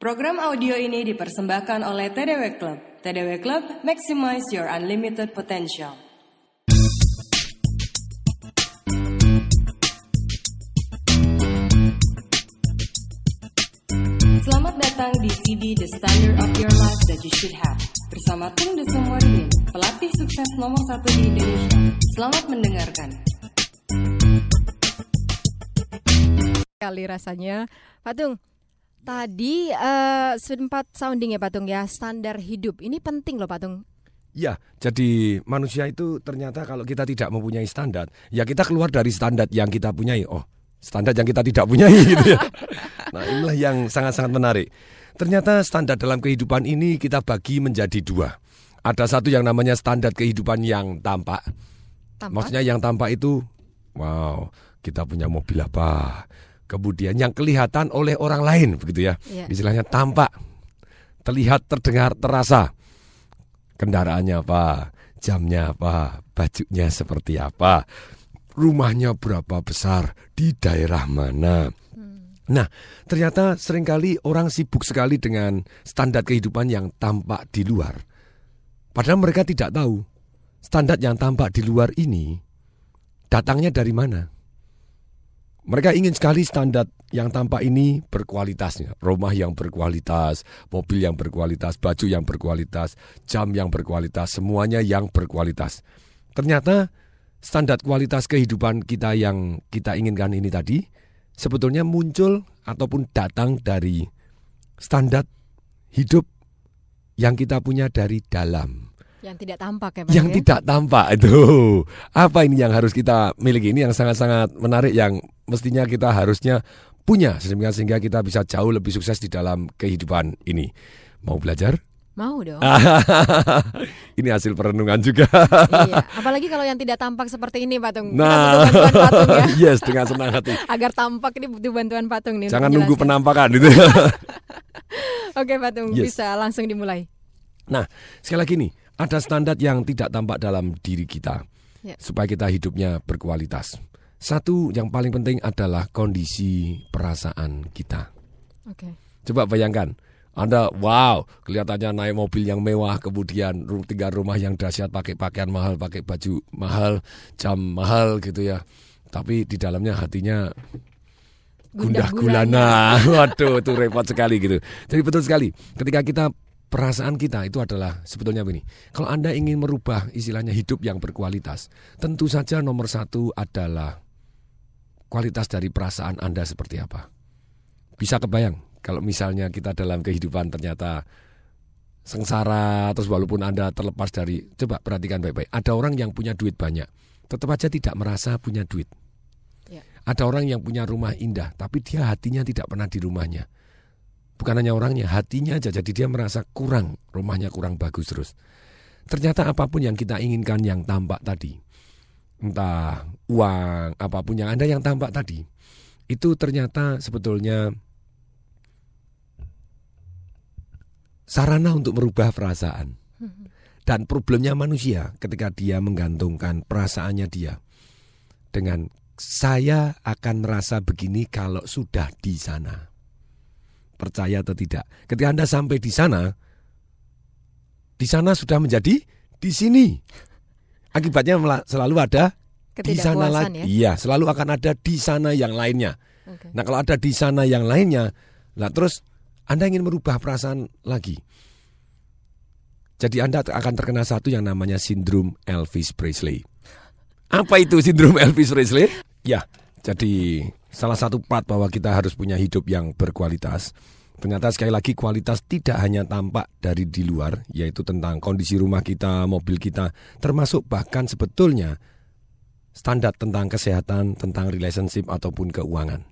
Program audio ini dipersembahkan oleh TDW Club. TDW Club, maximize your unlimited potential. Selamat datang di CD The Standard of Your Life That You Should Have bersama Tung Desemwardin, pelatih sukses nomor satu di Indonesia. Selamat mendengarkan. kali rasanya. Pak Tung, tadi eh, sempat sounding ya Pak Tung ya, standar hidup. Ini penting loh Pak Tung. Ya, jadi manusia itu ternyata kalau kita tidak mempunyai standar, ya kita keluar dari standar yang kita punyai. Oh, standar yang kita tidak punyai gitu ya. Nah, inilah yang sangat-sangat menarik. Ternyata standar dalam kehidupan ini kita bagi menjadi dua. Ada satu yang namanya standar kehidupan yang tampak. Tampak? Maksudnya yang tampak itu, wow, kita punya mobil apa. Kemudian yang kelihatan oleh orang lain, begitu ya. Iya. Istilahnya tampak, terlihat, terdengar, terasa. Kendaraannya apa, jamnya apa, bajunya seperti apa, rumahnya berapa besar, di daerah mana. Nah, ternyata sering kali orang sibuk sekali dengan standar kehidupan yang tampak di luar. Padahal mereka tidak tahu standar yang tampak di luar ini datangnya dari mana. Mereka ingin sekali standar yang tampak ini berkualitasnya. Rumah yang berkualitas, mobil yang berkualitas, baju yang berkualitas, jam yang berkualitas, semuanya yang berkualitas. Ternyata standar kualitas kehidupan kita yang kita inginkan ini tadi sebetulnya muncul ataupun datang dari standar hidup yang kita punya dari dalam Yang tidak tampak ya Pak yang ya? tidak tampak itu apa ini yang harus kita miliki ini yang sangat-sangat menarik yang mestinya kita harusnya punya sehingga sehingga kita bisa jauh lebih sukses di dalam kehidupan ini mau belajar Mau dong. Ini hasil perenungan juga iya. Apalagi kalau yang tidak tampak seperti ini Pak Tung. Kita nah bantuan Pak Tung ya. yes dengan senang hati Agar tampak ini butuh bantuan Pak Tung nih. jangan nunggu penampakan itu Oke Pak Tung, Yes. bisa langsung dimulai. Nah, sekali lagi nih, ada standar yang tidak tampak dalam diri kita Ya. supaya kita hidupnya berkualitas. Satu yang paling penting adalah kondisi perasaan kita. Oke. Coba bayangkan, Anda wow, kelihatannya naik mobil yang mewah, kemudian tinggal rumah yang dahsyat, pakai pakaian mahal, pakai baju mahal, jam mahal gitu ya. Tapi di dalamnya hatinya gundah gulana. Waduh, itu repot sekali gitu. Jadi betul sekali. Ketika kita perasaan kita itu adalah sebetulnya begini. Kalau Anda ingin merubah istilahnya hidup yang berkualitas, tentu saja nomor satu adalah kualitas dari perasaan Anda seperti apa. Bisa kebayang kalau misalnya kita dalam kehidupan ternyata sengsara terus walaupun Anda terlepas dari coba perhatikan baik-baik. Ada orang yang punya duit banyak, tetap aja tidak merasa punya duit. Ya. Ada orang yang punya rumah indah, tapi dia hatinya tidak pernah di rumahnya. Bukan hanya orangnya, hatinya aja. Jadi dia merasa kurang, rumahnya kurang bagus terus. Ternyata apa pun yang kita inginkan yang tampak tadi, entah uang, apa pun yang Anda yang tampak tadi, itu ternyata sebetulnya sarana untuk merubah perasaan. Dan problemnya manusia ketika dia menggantungkan perasaannya dia dengan saya akan merasa begini kalau sudah di sana. Percaya atau tidak? Ketika Anda sampai di sana, di sana sudah menjadi di sini. Akibatnya selalu ada di sana lagi. ya. Iya, selalu akan ada di sana yang lainnya. Oke. Nah, kalau ada di sana yang lainnya, nah terus Anda ingin merubah perasaan lagi. Jadi Anda akan terkena satu yang namanya sindrom Elvis Presley. Apa itu sindrom Elvis Presley? Ya, jadi salah satu part bahwa kita harus punya hidup yang berkualitas. Ternyata sekali lagi kualitas tidak hanya tampak dari di luar, yaitu tentang kondisi rumah kita, mobil kita, termasuk bahkan sebetulnya standar tentang kesehatan, tentang relationship ataupun keuangan.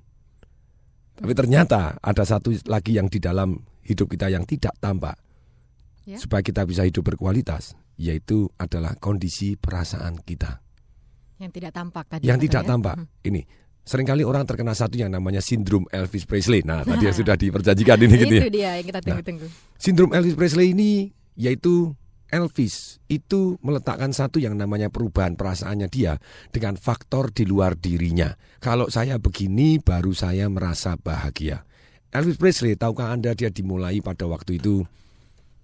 Tapi ternyata ada satu lagi yang di dalam hidup kita yang tidak tampak. Ya. Supaya kita bisa hidup berkualitas, yaitu adalah kondisi perasaan kita. Yang tidak tampak tadi. Yang tidak ya. tampak. Ini sering kali orang terkena satu yang namanya sindrom Elvis Presley. Nah, tadi yang sudah diperjanjikan ini gitu ya. Itu dia yang kita tunggu-tunggu. Sindrom Elvis Presley ini yaitu Elvis itu meletakkan satu yang namanya perubahan perasaannya dia dengan faktor di luar dirinya. Kalau saya begini baru saya merasa bahagia. Elvis Presley, tahukah Anda dia dimulai pada waktu itu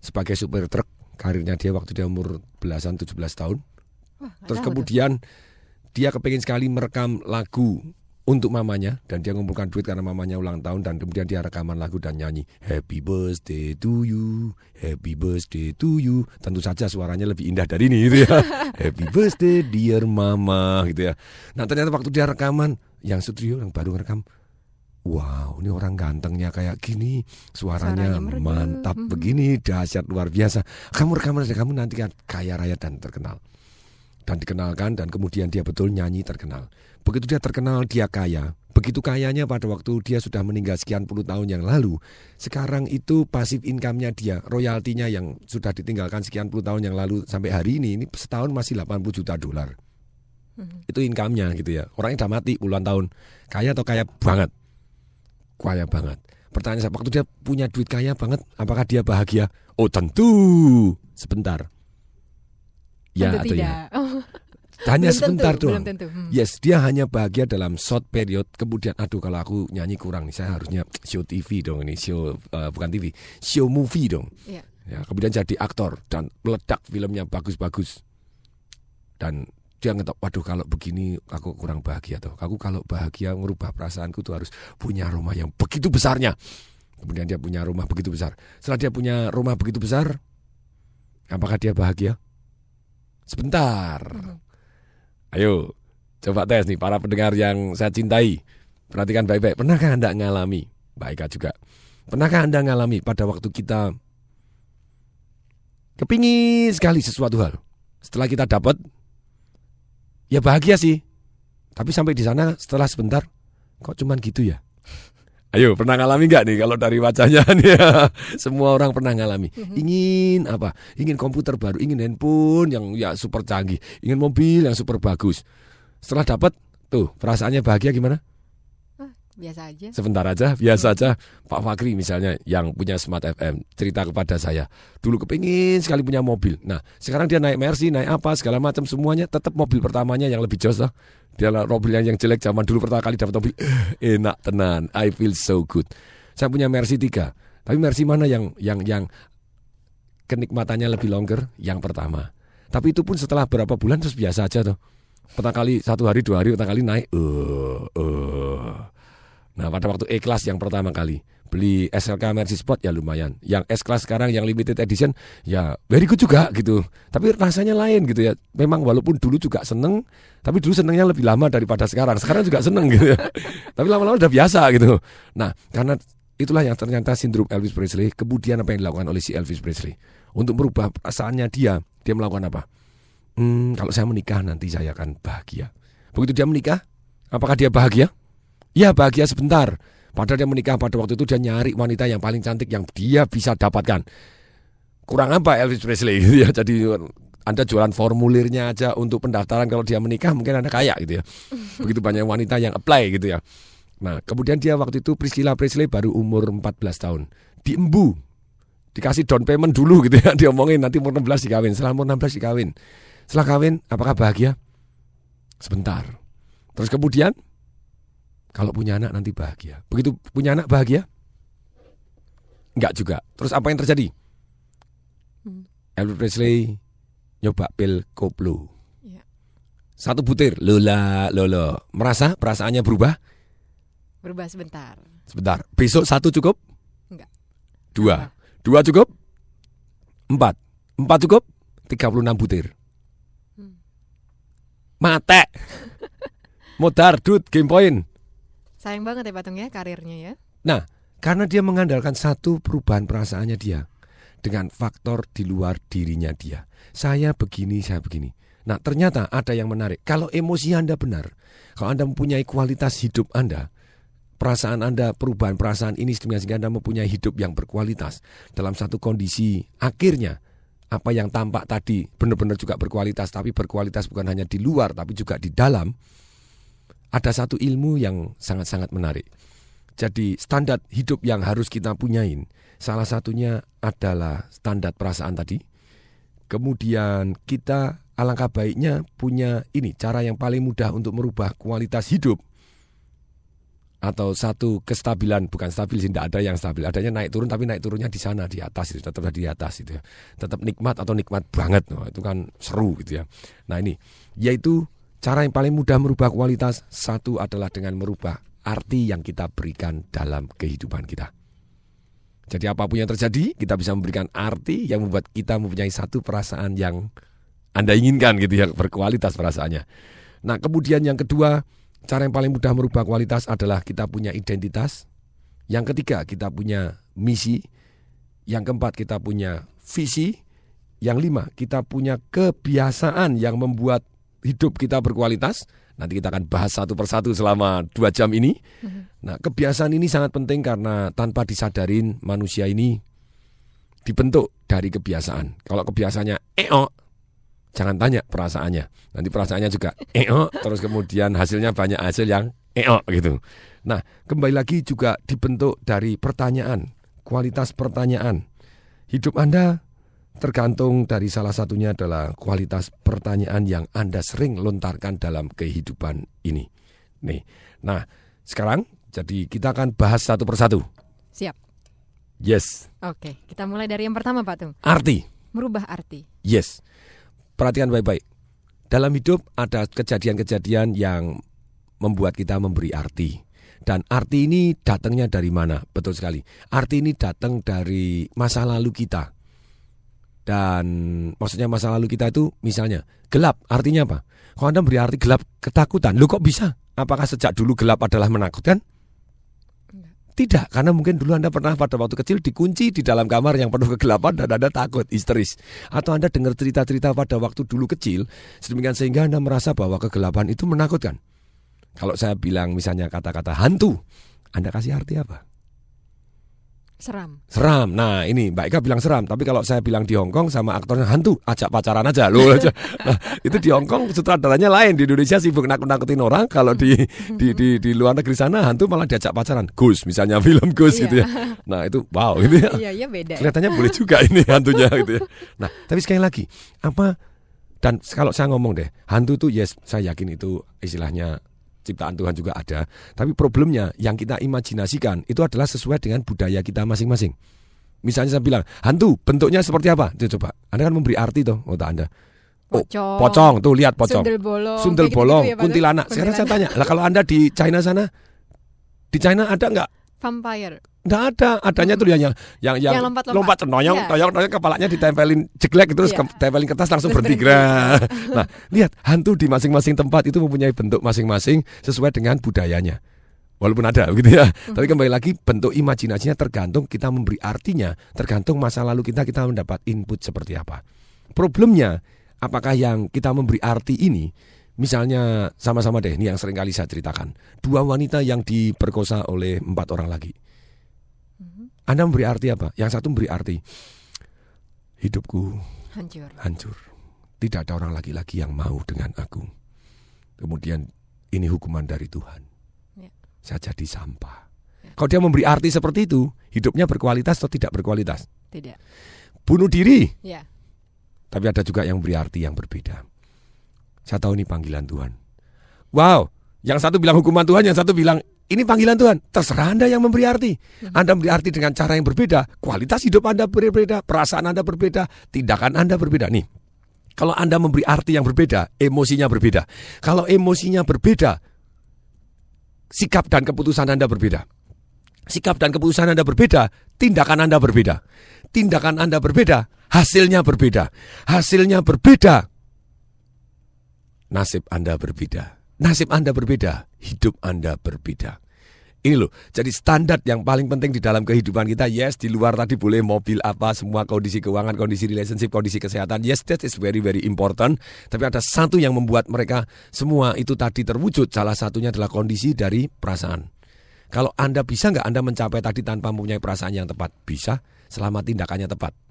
sebagai supir truk. Karirnya dia waktu dia umur belasan 17 tahun. Wah, Terus kemudian dia kepingin sekali merekam lagu untuk mamanya dan dia ngumpulkan duit karena mamanya ulang tahun dan kemudian dia rekaman lagu dan nyanyi Happy Birthday to you, Happy Birthday to you. Tentu saja suaranya lebih indah dari ini gitu ya. Happy Birthday dear mama gitu ya. Nah ternyata waktu dia rekaman yang studio yang baru ngerekam Wow, ini orang gantengnya kayak gini, suaranya, Suaranya mantap Mhm. begini, dahsyat luar biasa. Kamu rekaman aja, kamu nanti kan kaya raya dan terkenal. Dan dikenalkan dan kemudian dia betul nyanyi terkenal. Begitu dia terkenal, dia kaya. Begitu kayanya pada waktu dia sudah meninggal sekian puluh tahun yang lalu. Sekarang itu pasif income-nya dia, royaltinya yang sudah ditinggalkan sekian puluh tahun yang lalu sampai hari ini, ini setahun masih 80 juta dolar. Mhm. Itu income-nya gitu ya. Orangnya udah mati puluhan tahun. Kaya atau kaya banget? Kaya banget. Pertanyaan saya, waktu dia punya duit kaya banget, apakah dia bahagia? Oh tentu, sebentar. Ya Tentu atau ya? tidak. Oh, Hanya belum sebentar tentu, doang. Belum tentu. Hmm. Yes, dia hanya bahagia dalam short period. Kemudian, aduh kalau aku nyanyi kurang nih, saya harusnya show TV dong ini, show eh, bukan TV, show movie dong. Iya. Ya, kemudian jadi aktor dan meledak filmnya bagus-bagus. Dan dia ngetok, waduh kalau begini aku kurang bahagia tuh. Aku kalau bahagia merubah perasaanku tuh harus punya rumah yang begitu besarnya. Kemudian dia punya rumah begitu besar. Setelah dia punya rumah begitu besar, apakah dia bahagia? Sebentar. Mhm. Ayo, coba tes nih para pendengar yang saya cintai. Perhatikan baik-baik. Pernahkah Anda ngalami? Baik juga. Pernahkah Anda ngalami pada waktu kita kepingin sekali sesuatu hal. Setelah kita dapat, ya bahagia sih. Tapi sampai di sana setelah sebentar, kok cuman gitu ya? Ayo, pernah ngalami nggak nih kalau dari wajahnya nih ya? Semua orang pernah ngalami. Ingin apa? Ingin komputer baru, ingin handphone yang ya super canggih, ingin mobil yang super bagus. Setelah dapat, tuh perasaannya bahagia gimana? Biasa aja. Sebentar aja, biasa aja. Pak Fakri misalnya yang punya Smart FM cerita kepada saya, dulu kepingin sekali punya mobil. Nah, sekarang dia naik Mercy, naik apa segala macam semuanya, tetap mobil pertamanya yang lebih jos lah. Dia lah yang, yang jelek zaman dulu pertama kali dapat mobil, eh, enak tenan, I feel so good. Saya punya Mercy 3, tapi Mercy mana yang yang yang kenikmatannya lebih longer? Yang pertama. Tapi itu pun setelah berapa bulan terus biasa aja tuh. Pertama kali satu hari dua hari pertama kali naik, eh, eh. Nah pada waktu E-Class yang pertama kali Beli SLK Mercy Sport ya lumayan. Yang S-Class sekarang yang limited edition Ya very good juga gitu. Tapi rasanya lain gitu ya. Memang walaupun dulu juga seneng Tapi dulu senengnya lebih lama daripada sekarang. Sekarang juga seneng gitu. Ya Tapi lama-lama udah biasa gitu. Nah karena itulah yang ternyata sindrom Elvis Presley Kemudian apa yang dilakukan oleh si Elvis Presley? Untuk merubah perasaannya dia Dia melakukan apa? Hmm, kalau saya menikah nanti saya akan bahagia. Begitu dia menikah Apakah dia bahagia? Ya bahagia sebentar. Padahal dia menikah pada waktu itu dia nyari wanita yang paling cantik yang dia bisa dapatkan. Kurang apa Elvis Presley gitu ya. Jadi Anda jualan formulirnya aja untuk pendaftaran kalau dia menikah mungkin Anda kaya gitu ya. Begitu banyak wanita yang apply gitu ya. Nah, kemudian dia waktu itu Priscilla Presley baru umur 14 tahun. Diembu. Dikasih down payment dulu gitu ya. Diomongin nanti umur 16 dikawin. Setelah umur 16 dikawin. Setelah kawin apakah bahagia? Sebentar. Terus kemudian kalau punya anak nanti bahagia. Begitu punya anak bahagia? Enggak juga. Terus apa yang terjadi? Hmm. Elvis Presley nyoba pil koplo. Iya. Satu butir, lola, lolo. Merasa perasaannya berubah? Berubah sebentar. Sebentar. Besok satu cukup? Enggak. Dua. Dua cukup? Empat. Empat cukup? 36 butir. Hmm. Mate. Modar, dud, game point. Sayang banget ya Patung ya karirnya ya. Nah, karena dia mengandalkan satu perubahan perasaannya dia dengan faktor di luar dirinya dia. Saya begini, saya begini. Nah, ternyata ada yang menarik. Kalau emosi Anda benar, kalau Anda mempunyai kualitas hidup Anda, perasaan Anda, perubahan perasaan ini sehingga Anda mempunyai hidup yang berkualitas dalam satu kondisi akhirnya apa yang tampak tadi benar-benar juga berkualitas, tapi berkualitas bukan hanya di luar tapi juga di dalam. Ada satu ilmu yang sangat-sangat menarik. Jadi standar hidup yang harus kita punyain salah satunya adalah standar perasaan tadi. Kemudian kita alangkah baiknya punya ini cara yang paling mudah untuk merubah kualitas hidup atau satu kestabilan bukan stabil sih tidak ada yang stabil adanya naik turun tapi naik turunnya di sana di atas itu tetap di atas itu ya tetap nikmat atau nikmat banget itu kan seru gitu ya nah ini yaitu cara yang paling mudah merubah kualitas satu adalah dengan merubah arti yang kita berikan dalam kehidupan kita jadi apa pun yang terjadi kita bisa memberikan arti yang membuat kita mempunyai satu perasaan yang anda inginkan gitu ya berkualitas perasaannya nah kemudian yang kedua Cara yang paling mudah merubah kualitas adalah kita punya identitas. Yang ketiga, kita punya misi. Yang keempat, kita punya visi. Yang lima, kita punya kebiasaan yang membuat hidup kita berkualitas. Nanti kita akan bahas satu persatu selama dua jam ini. Mhm. Nah, kebiasaan ini sangat penting karena tanpa disadarin manusia ini dibentuk dari kebiasaan. Kalau kebiasaannya eo, jangan tanya perasaannya. Nanti perasaannya juga eo, terus kemudian hasilnya banyak hasil yang eo gitu. Nah, kembali lagi juga dibentuk dari pertanyaan, kualitas pertanyaan. Hidup Anda tergantung dari salah satunya adalah kualitas pertanyaan yang Anda sering lontarkan dalam kehidupan ini. Nih. Nah, sekarang jadi kita akan bahas satu persatu. Siap. Yes. Oke, kita mulai dari yang pertama, Pak Tung. Arti. Merubah arti. Yes perhatikan baik-baik. Dalam hidup ada kejadian-kejadian yang membuat kita memberi arti. Dan arti ini datangnya dari mana? Betul sekali. Arti ini datang dari masa lalu kita. Dan maksudnya masa lalu kita itu misalnya gelap. Artinya apa? Kalau Anda beri arti gelap ketakutan, lu kok bisa? Apakah sejak dulu gelap adalah menakutkan? Tidak, karena mungkin dulu Anda pernah pada waktu kecil dikunci di dalam kamar yang penuh kegelapan dan Anda takut, histeris. Atau Anda dengar cerita-cerita pada waktu dulu kecil, sedemikian sehingga Anda merasa bahwa kegelapan itu menakutkan. Kalau saya bilang misalnya kata-kata hantu, Anda kasih arti apa? Seram. Seram. Nah ini Mbak Eka bilang seram, tapi kalau saya bilang di Hong Kong sama aktornya hantu, ajak pacaran aja loh. nah, itu di Hong Kong sutradaranya lain. Di Indonesia sibuk nakut-nakutin orang. Kalau di, di di di luar negeri sana hantu malah diajak pacaran. Gus misalnya film Gus gitu ya. Iya. Nah itu wow gitu ya. Iya iya beda. Kelihatannya boleh juga ini hantunya gitu ya. Nah tapi sekali lagi apa dan kalau saya ngomong deh hantu tuh yes saya yakin itu istilahnya ciptaan Tuhan juga ada. Tapi problemnya yang kita imajinasikan itu adalah sesuai dengan budaya kita masing-masing. Misalnya saya bilang, hantu bentuknya seperti apa? Itu coba. Anda kan memberi arti tuh otak Anda. Oh, pocong. pocong, tuh lihat pocong. Sundel bolong. Sundel gitu bolong, gitu ya, kuntilanak. Sekarang saya tanya, lah kalau Anda di China sana, di China ada nggak? Vampire. Nggak ada, adanya tuh yang yang yang, yang lompat lompat noyong, yeah. toyong, toyong kepalanya ditempelin jeglek terus yeah. tempelin kertas langsung gerak. nah, lihat hantu di masing-masing tempat itu mempunyai bentuk masing-masing sesuai dengan budayanya. Walaupun ada gitu ya. Mm-hmm. Tapi kembali lagi bentuk imajinasinya tergantung kita memberi artinya, tergantung masa lalu kita kita mendapat input seperti apa. Problemnya apakah yang kita memberi arti ini misalnya sama-sama deh ini yang sering kali saya ceritakan. Dua wanita yang diperkosa oleh empat orang lagi anda memberi arti apa? Yang satu memberi arti hidupku hancur. Hancur. Tidak ada orang laki-laki yang mau dengan aku. Kemudian ini hukuman dari Tuhan. Ya. Saya jadi sampah. Ya. Kalau dia memberi arti seperti itu, hidupnya berkualitas atau tidak berkualitas? Tidak. Bunuh diri. Ya. Tapi ada juga yang memberi arti yang berbeda. Saya tahu ini panggilan Tuhan. Wow, yang satu bilang hukuman Tuhan, yang satu bilang ini panggilan Tuhan. Terserah Anda yang memberi arti. Anda memberi arti dengan cara yang berbeda. Kualitas hidup Anda berbeda, perasaan Anda berbeda, tindakan Anda berbeda. Nih, kalau Anda memberi arti yang berbeda, emosinya berbeda. Kalau emosinya berbeda, sikap dan keputusan Anda berbeda. Sikap dan keputusan Anda berbeda, tindakan Anda berbeda. Tindakan Anda berbeda, hasilnya berbeda. Hasilnya berbeda, nasib Anda berbeda. Nasib Anda berbeda, hidup Anda berbeda. Ini loh, jadi standar yang paling penting di dalam kehidupan kita. Yes, di luar tadi boleh mobil apa, semua kondisi keuangan, kondisi relationship, kondisi kesehatan. Yes, that is very very important. Tapi ada satu yang membuat mereka semua itu tadi terwujud. Salah satunya adalah kondisi dari perasaan. Kalau Anda bisa nggak Anda mencapai tadi tanpa mempunyai perasaan yang tepat? Bisa, selama tindakannya tepat.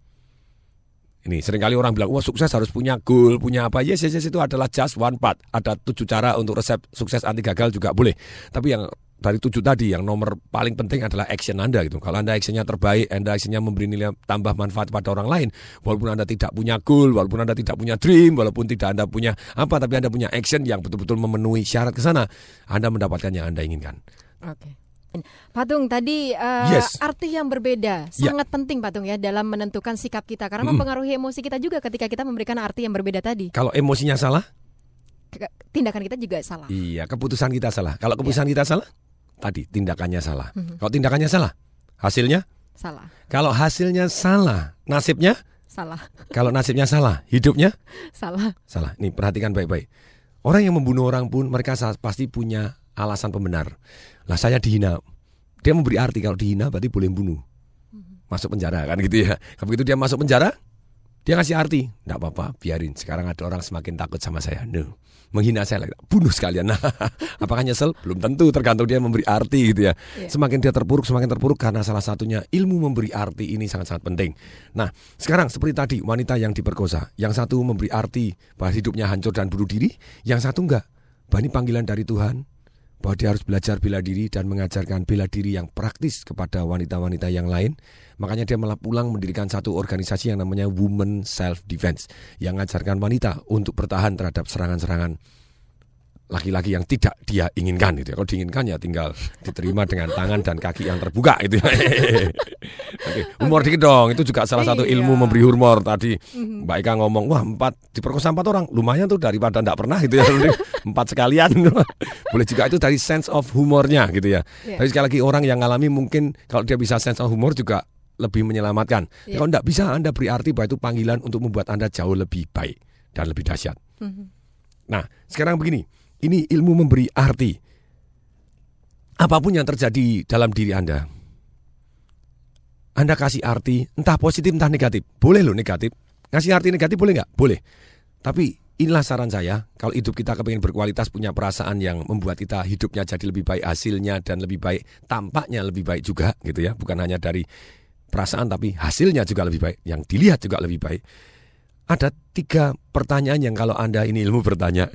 Ini sering kali orang bilang, wah sukses harus punya goal, punya apa. Yes, yes, yes, itu adalah just one part. Ada tujuh cara untuk resep sukses anti gagal juga boleh. Tapi yang dari tujuh tadi, yang nomor paling penting adalah action Anda gitu. Kalau Anda actionnya terbaik, Anda actionnya memberi nilai tambah manfaat pada orang lain, walaupun Anda tidak punya goal, walaupun Anda tidak punya dream, walaupun tidak Anda punya apa, tapi Anda punya action yang betul-betul memenuhi syarat ke sana, Anda mendapatkan yang Anda inginkan. Oke. Patung tadi uh, Yes. arti yang berbeda Ya. sangat penting Patung ya dalam menentukan sikap kita karena Mm-mm. mempengaruhi emosi kita juga ketika kita memberikan arti yang berbeda tadi. Kalau emosinya salah, Tindakan kita juga salah. iya keputusan kita salah. Kalau keputusan kita salah, tadi tindakannya salah. Mhm. Kalau tindakannya salah, hasilnya Salah. kalau hasilnya salah, nasibnya Salah. kalau nasibnya salah, hidupnya Salah. salah. Nih perhatikan baik-baik. Orang yang membunuh orang pun mereka pasti punya alasan pembenar. Lah saya dihina. Dia memberi arti kalau dihina berarti boleh bunuh. Masuk penjara kan gitu ya. Kalau begitu dia masuk penjara, dia ngasih arti. Enggak apa-apa, biarin. Sekarang ada orang semakin takut sama saya. No. Menghina saya lagi. Bunuh sekalian. Nah, apakah nyesel? Belum tentu, tergantung dia memberi arti gitu ya. Iya. Semakin dia terpuruk, semakin terpuruk karena salah satunya ilmu memberi arti ini sangat-sangat penting. Nah, sekarang seperti tadi wanita yang diperkosa, yang satu memberi arti bahwa hidupnya hancur dan bunuh diri, yang satu enggak. Bahwa ini panggilan dari Tuhan bahwa dia harus belajar bela diri dan mengajarkan bela diri yang praktis kepada wanita-wanita yang lain. Makanya dia malah pulang mendirikan satu organisasi yang namanya Women Self Defense yang mengajarkan wanita untuk bertahan terhadap serangan-serangan laki-laki yang tidak dia inginkan gitu ya. Kalau diinginkan ya tinggal diterima dengan tangan dan kaki yang terbuka itu ya. Oke, humor dikit dong. Itu juga salah satu ilmu Iya. memberi humor tadi. Mbak Ika ngomong, wah empat diperkosa empat orang, lumayan tuh daripada tidak pernah gitu ya. empat sekalian. Boleh juga itu dari sense of humornya gitu ya. Iya. Tapi sekali lagi orang yang ngalami mungkin kalau dia bisa sense of humor juga lebih menyelamatkan. Iya. Kalau tidak bisa Anda beri arti bahwa itu panggilan untuk membuat Anda jauh lebih baik dan lebih dahsyat. Mhm. Nah, sekarang begini, ini ilmu memberi arti. Apa pun yang terjadi dalam diri Anda, Anda kasih arti, entah positif entah negatif. Boleh loh negatif. Ngasih arti negatif boleh nggak? Boleh. Tapi inilah saran saya, kalau hidup kita kepingin berkualitas, punya perasaan yang membuat kita hidupnya jadi lebih baik, hasilnya dan lebih baik, tampaknya lebih baik juga gitu ya. Bukan hanya dari perasaan tapi hasilnya juga lebih baik, yang dilihat juga lebih baik. Ada tiga pertanyaan yang kalau Anda ini ilmu bertanya,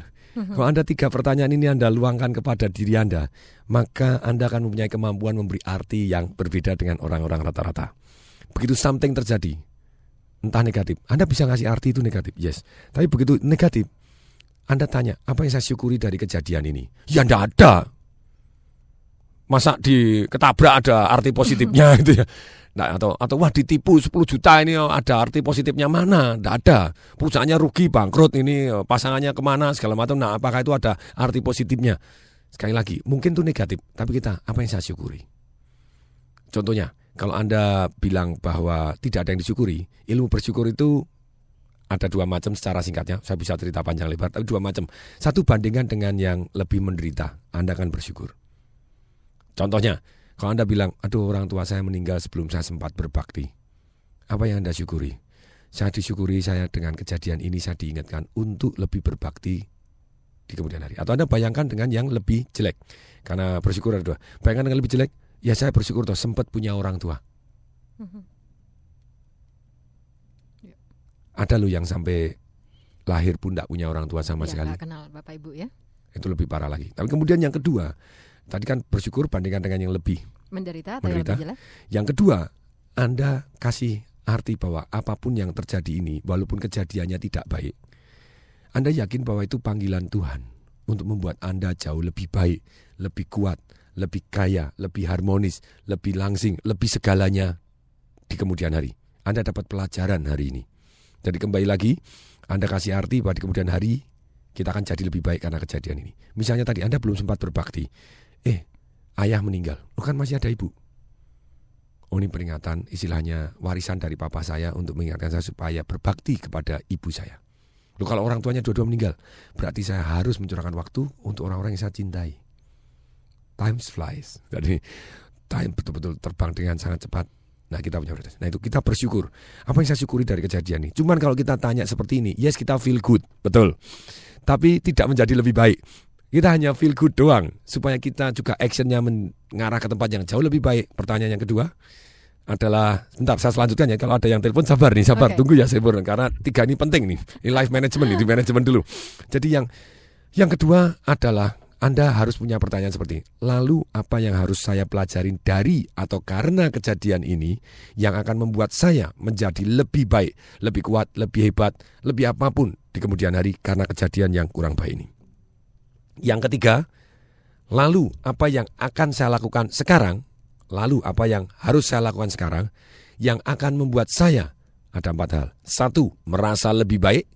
kalau Anda tiga pertanyaan ini Anda luangkan kepada diri Anda, maka Anda akan mempunyai kemampuan memberi arti yang berbeda dengan orang-orang rata-rata. Begitu something terjadi, entah negatif, Anda bisa ngasih arti itu negatif, yes. Tapi begitu negatif, Anda tanya, apa yang saya syukuri dari kejadian ini? Ya enggak ada. Masa di ketabrak ada arti positifnya gitu ya. Nah, atau atau wah ditipu 10 juta ini oh, ada arti positifnya mana? Tidak ada. Perusahaannya rugi, bangkrut ini eh, pasangannya ke mana segala macam. Nah, apakah itu ada arti positifnya? Sekali lagi, mungkin itu negatif, tapi kita apa yang saya syukuri? Contohnya, kalau Anda bilang bahwa tidak ada yang disyukuri, ilmu bersyukur itu ada dua macam secara singkatnya. Saya bisa cerita panjang lebar, tapi dua macam. Satu bandingkan dengan yang lebih menderita, Anda akan bersyukur. Contohnya, kalau Anda bilang, aduh orang tua saya meninggal sebelum saya sempat berbakti. Apa yang Anda syukuri? Saya disyukuri saya dengan kejadian ini saya diingatkan untuk lebih berbakti di kemudian hari. Atau Anda bayangkan dengan yang lebih jelek. Karena bersyukur ada dua. Bayangkan dengan lebih jelek, ya saya bersyukur toh sempat punya orang tua. Mhm. Ada loh yang sampai lahir pun tidak punya orang tua sama Ya, sekali. kenal Bapak Ibu ya. Itu lebih parah lagi. Tapi kemudian yang kedua, tadi kan bersyukur bandingkan dengan yang lebih. Menderita atau Menderita. yang lebih jelek? Yang kedua, Anda kasih arti bahwa apa pun yang terjadi ini, walaupun kejadiannya tidak baik, Anda yakin bahwa itu panggilan Tuhan untuk membuat Anda jauh lebih baik, lebih kuat, lebih kaya, lebih harmonis, lebih langsing, lebih segalanya di kemudian hari. Anda dapat pelajaran hari ini. Jadi kembali lagi, Anda kasih arti bahwa di kemudian hari kita akan jadi lebih baik karena kejadian ini. Misalnya tadi Anda belum sempat berbakti. Ayah meninggal. Oh kan masih ada ibu. Oh ini peringatan istilahnya warisan dari papa saya untuk mengingatkan saya supaya berbakti kepada ibu saya. Loh kalau orang tuanya dua-dua meninggal, berarti saya harus mencurahkan waktu untuk orang-orang yang saya cintai. Time flies. Jadi time betul-betul terbang dengan sangat cepat. Nah kita punya prioritas. Nah itu kita bersyukur. Apa yang saya syukuri dari kejadian ini? Cuman kalau kita tanya seperti ini, yes kita feel good, betul. Tapi tidak menjadi lebih baik. Kita hanya feel good doang supaya kita juga actionnya mengarah ke tempat yang jauh lebih baik. Pertanyaan yang kedua adalah, bentar saya selanjutkan ya. Kalau ada yang telepon sabar nih, sabar Oke. tunggu ya saya karena tiga ini penting nih. Ini life management nih, di manajemen dulu. Jadi yang yang kedua adalah Anda harus punya pertanyaan seperti, lalu apa yang harus saya pelajarin dari atau karena kejadian ini yang akan membuat saya menjadi lebih baik, lebih kuat, lebih hebat, lebih apa pun di kemudian hari karena kejadian yang kurang baik ini. Yang ketiga, lalu apa yang akan saya lakukan sekarang, lalu apa yang harus saya lakukan sekarang, yang akan membuat saya ada empat hal. Satu, merasa lebih baik.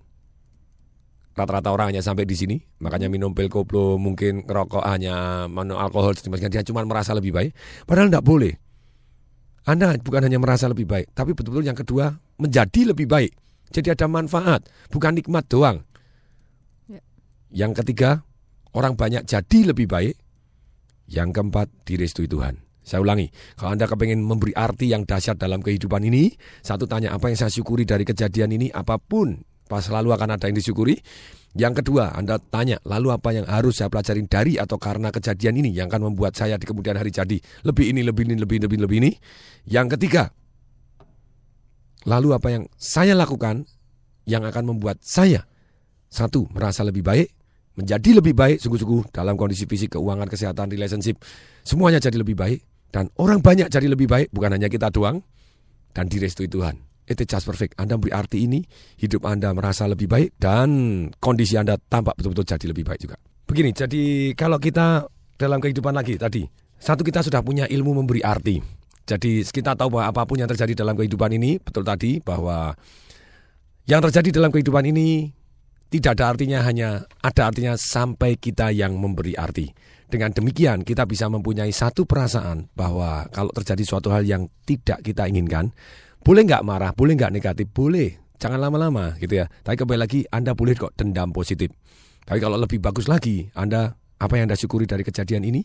Rata-rata orang hanya sampai di sini, makanya minum pil koplo, mungkin ngerokok hanya minum alkohol, dia cuma merasa lebih baik. Padahal tidak boleh. Anda bukan hanya merasa lebih baik, tapi betul-betul yang kedua menjadi lebih baik. Jadi ada manfaat, bukan nikmat doang. Ya. Yang ketiga, orang banyak jadi lebih baik. Yang keempat, direstui Tuhan. Saya ulangi, kalau Anda kepengen memberi arti yang dahsyat dalam kehidupan ini, satu tanya apa yang saya syukuri dari kejadian ini, apa pun, pas selalu akan ada yang disyukuri. Yang kedua, Anda tanya, lalu apa yang harus saya pelajarin dari atau karena kejadian ini yang akan membuat saya di kemudian hari jadi lebih ini, lebih ini, lebih, lebih, lebih ini. Yang ketiga, lalu apa yang saya lakukan yang akan membuat saya satu merasa lebih baik, menjadi lebih baik sungguh-sungguh dalam kondisi fisik, keuangan, kesehatan, relationship, semuanya jadi lebih baik dan orang banyak jadi lebih baik, bukan hanya kita doang dan direstui Tuhan itu just perfect. Anda beri arti ini, hidup Anda merasa lebih baik dan kondisi Anda tampak betul-betul jadi lebih baik juga. Begini, jadi kalau kita dalam kehidupan lagi tadi, satu kita sudah punya ilmu memberi arti. Jadi kita tahu bahwa apa pun yang terjadi dalam kehidupan ini, betul tadi bahwa yang terjadi dalam kehidupan ini tidak ada artinya hanya ada artinya sampai kita yang memberi arti. Dengan demikian kita bisa mempunyai satu perasaan bahwa kalau terjadi suatu hal yang tidak kita inginkan, boleh nggak marah, boleh nggak negatif, boleh. Jangan lama-lama gitu ya. Tapi kembali lagi Anda boleh kok dendam positif. Tapi kalau lebih bagus lagi, Anda apa yang Anda syukuri dari kejadian ini?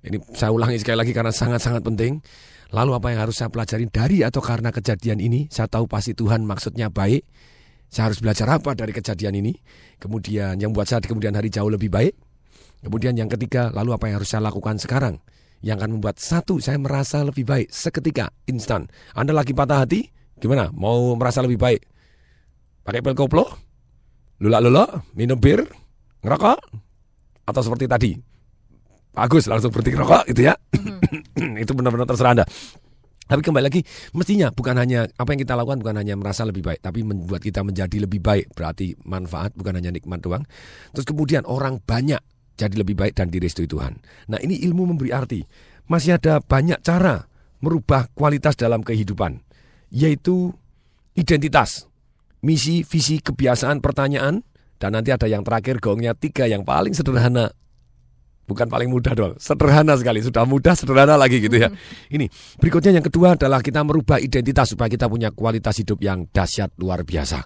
Ini saya ulangi sekali lagi karena sangat-sangat penting. Lalu apa yang harus saya pelajari dari atau karena kejadian ini? Saya tahu pasti Tuhan maksudnya baik. Saya harus belajar apa dari kejadian ini? Kemudian yang buat saya di kemudian hari jauh lebih baik. Kemudian yang ketiga, lalu apa yang harus saya lakukan sekarang? yang akan membuat satu saya merasa lebih baik seketika instan. Anda lagi patah hati, gimana? Mau merasa lebih baik? Pakai pil koplo? Lulak-lulak? Minum bir? Ngerokok? Atau seperti tadi? Bagus langsung berhenti ngerokok gitu ya. Mm-hmm. itu benar-benar terserah Anda. Tapi kembali lagi, mestinya bukan hanya apa yang kita lakukan bukan hanya merasa lebih baik, tapi membuat kita menjadi lebih baik. Berarti manfaat bukan hanya nikmat doang. Terus kemudian orang banyak jadi lebih baik dan direstui Tuhan. Nah ini ilmu memberi arti. Masih ada banyak cara merubah kualitas dalam kehidupan. Yaitu identitas, misi, visi, kebiasaan, pertanyaan. Dan nanti ada yang terakhir gongnya tiga yang paling sederhana. Bukan paling mudah dong, sederhana sekali. Sudah mudah, sederhana lagi gitu ya. Hmm. Ini berikutnya yang kedua adalah kita merubah identitas supaya kita punya kualitas hidup yang dahsyat luar biasa.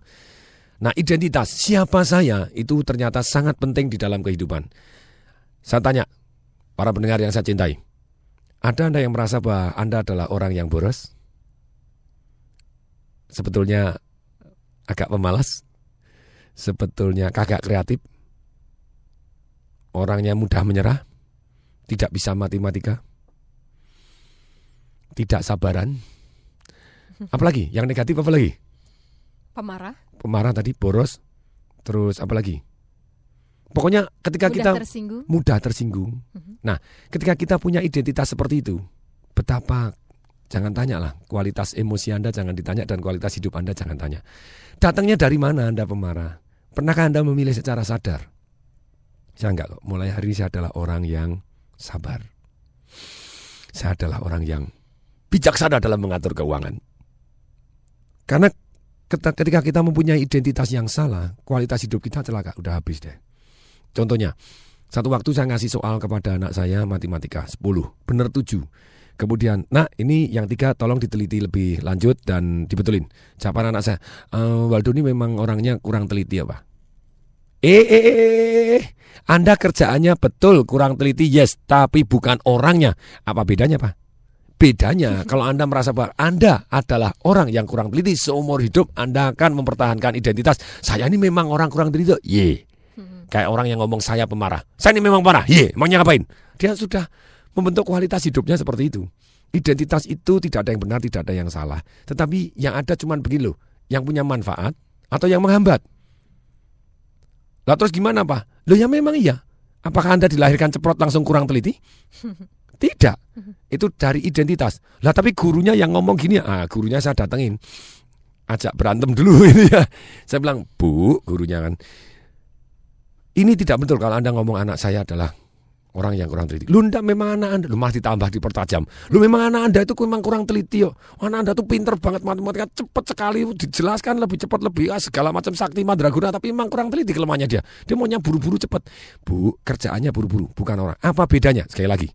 Nah identitas siapa saya itu ternyata sangat penting di dalam kehidupan. Saya tanya, para pendengar yang saya cintai, ada Anda yang merasa bahwa Anda adalah orang yang boros? Sebetulnya agak pemalas? Sebetulnya kagak kreatif? Orangnya mudah menyerah? Tidak bisa matematika? Tidak sabaran? Apalagi? Yang negatif apa lagi? Pemarah. Pemarah tadi, boros. Terus apa lagi? Pokoknya ketika mudah kita tersinggung. mudah tersinggung. Uh-huh. Nah, ketika kita punya identitas seperti itu, betapa jangan tanya lah kualitas emosi Anda jangan ditanya dan kualitas hidup Anda jangan tanya. Datangnya dari mana Anda pemarah? Pernahkah Anda memilih secara sadar? Saya enggak kok. Mulai hari ini saya adalah orang yang sabar. Saya adalah orang yang bijaksana dalam mengatur keuangan. Karena ketika kita mempunyai identitas yang salah, kualitas hidup kita celaka, udah habis deh. Contohnya, satu waktu saya ngasih soal kepada anak saya matematika 10, benar 7. Kemudian, nah ini yang tiga tolong diteliti lebih lanjut dan dibetulin. Jawaban anak saya, e, Waldo ini memang orangnya kurang teliti ya Pak. Eh, eh, eh, eh, Anda kerjaannya betul kurang teliti, yes, tapi bukan orangnya. Apa bedanya Pak? Bedanya kalau Anda merasa bahwa Anda adalah orang yang kurang teliti seumur hidup Anda akan mempertahankan identitas. Saya ini memang orang kurang teliti. Ye. Kayak orang yang ngomong saya pemarah. Saya ini memang parah. Ye, emangnya ngapain? Dia sudah membentuk kualitas hidupnya seperti itu. Identitas itu tidak ada yang benar, tidak ada yang salah. Tetapi yang ada cuma begini loh. Yang punya manfaat atau yang menghambat. Lah terus gimana Pak? Loh ya memang iya. Apakah Anda dilahirkan ceprot langsung kurang teliti? Tidak. Itu dari identitas. Lah tapi gurunya yang ngomong gini, ah gurunya saya datengin. Ajak berantem dulu ini ya. Saya bilang, "Bu, gurunya kan, ini tidak betul kalau Anda ngomong anak saya adalah Orang yang kurang teliti. Lu ndak memang anak anda, lu masih ditambah dipertajam. Lu memang anak anda itu memang kurang teliti yo. Anak anda tuh pinter banget matematika, cepet sekali dijelaskan lebih cepat lebih ah, segala macam sakti madraguna, tapi memang kurang teliti kelemahannya dia. Dia maunya buru-buru cepet. Bu, kerjaannya buru-buru, bukan orang. Apa bedanya? Sekali lagi,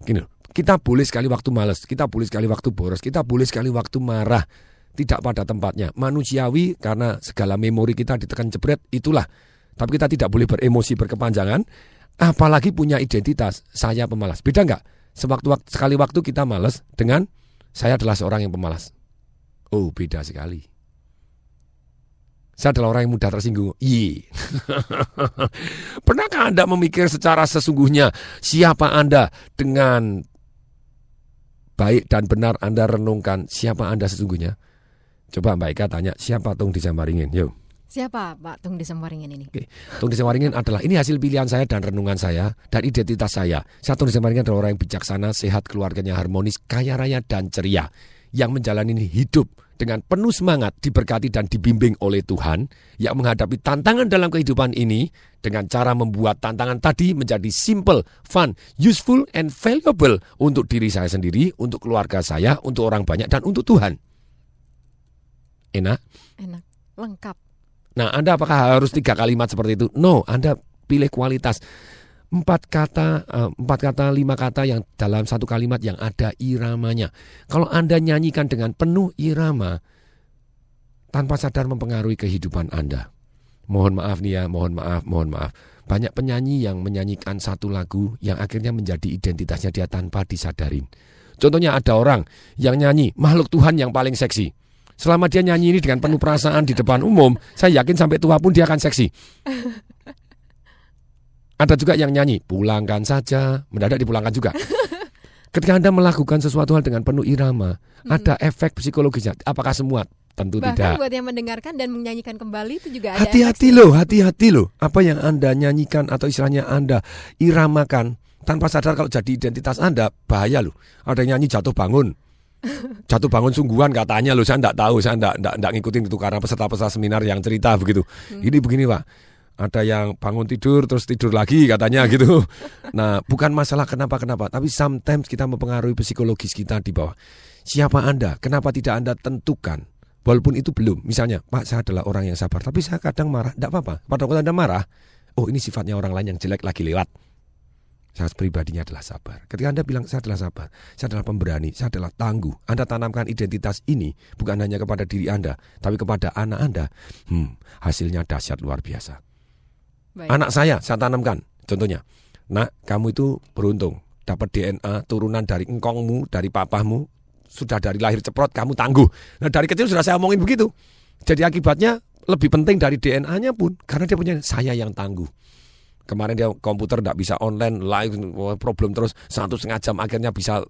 gini, kita boleh sekali waktu males, kita boleh sekali waktu boros, kita boleh sekali waktu marah, tidak pada tempatnya. Manusiawi karena segala memori kita ditekan jebret, itulah. Tapi kita tidak boleh beremosi berkepanjangan apalagi punya identitas saya pemalas. Beda nggak? Sewaktu waktu, sekali waktu kita malas dengan saya adalah seorang yang pemalas. Oh, beda sekali. Saya adalah orang yang mudah tersinggung. Iya. Pernahkah Anda memikir secara sesungguhnya siapa Anda dengan baik dan benar Anda renungkan siapa Anda sesungguhnya? Coba Mbak Eka tanya, siapa Tung di Samaringin? Yuk. Siapa Pak Tung Desemwaringin ini? Oke. Tung Desemwaringin adalah ini hasil pilihan saya dan renungan saya dan identitas saya. Saya Tung Desemwaringin adalah orang yang bijaksana, sehat, keluarganya harmonis, kaya raya dan ceria yang menjalani hidup dengan penuh semangat, diberkati dan dibimbing oleh Tuhan yang menghadapi tantangan dalam kehidupan ini dengan cara membuat tantangan tadi menjadi simple, fun, useful, and valuable untuk diri saya sendiri, untuk keluarga saya, untuk orang banyak, dan untuk Tuhan. Enak? Enak, lengkap. Nah, Anda apakah harus tiga kalimat seperti itu? No, Anda pilih kualitas. Empat kata, eh, empat kata, lima kata yang dalam satu kalimat yang ada iramanya. Kalau Anda nyanyikan dengan penuh irama, tanpa sadar mempengaruhi kehidupan Anda. Mohon maaf nih ya, mohon maaf, mohon maaf. Banyak penyanyi yang menyanyikan satu lagu yang akhirnya menjadi identitasnya dia tanpa disadarin. Contohnya ada orang yang nyanyi makhluk Tuhan yang paling seksi. Selama dia nyanyi ini dengan penuh perasaan di depan umum, saya yakin sampai tua pun dia akan seksi. Ada juga yang nyanyi, pulangkan saja, mendadak dipulangkan juga. Ketika Anda melakukan sesuatu hal dengan penuh irama, hmm. ada efek psikologisnya. Apakah semua? Tentu Bahkan tidak. buat yang mendengarkan dan menyanyikan kembali itu juga ada Hati-hati loh, hati-hati loh. Apa yang Anda nyanyikan atau istilahnya Anda iramakan tanpa sadar kalau jadi identitas Anda, bahaya loh. Ada yang nyanyi jatuh bangun, jatuh bangun sungguhan katanya loh saya enggak tahu saya enggak, enggak, enggak ngikutin itu karena peserta-peserta seminar yang cerita begitu. Hmm. ini begini pak. Ada yang bangun tidur terus tidur lagi katanya gitu. Nah bukan masalah kenapa kenapa tapi sometimes kita mempengaruhi psikologis kita di bawah. Siapa anda? Kenapa tidak anda tentukan? Walaupun itu belum. Misalnya pak saya adalah orang yang sabar tapi saya kadang marah. Tidak apa-apa. Pada waktu anda marah oh ini sifatnya orang lain yang jelek lagi lewat saya pribadinya adalah sabar. Ketika Anda bilang saya adalah sabar, saya adalah pemberani, saya adalah tangguh. Anda tanamkan identitas ini bukan hanya kepada diri Anda, tapi kepada anak Anda. Hmm, hasilnya dahsyat luar biasa. Baik. Anak saya saya tanamkan. Contohnya, nak kamu itu beruntung dapat DNA turunan dari engkongmu, dari papahmu, sudah dari lahir ceprot kamu tangguh. Nah dari kecil sudah saya omongin begitu. Jadi akibatnya lebih penting dari DNA-nya pun karena dia punya saya yang tangguh. Kemarin dia komputer tidak bisa online, live problem terus satu setengah jam akhirnya bisa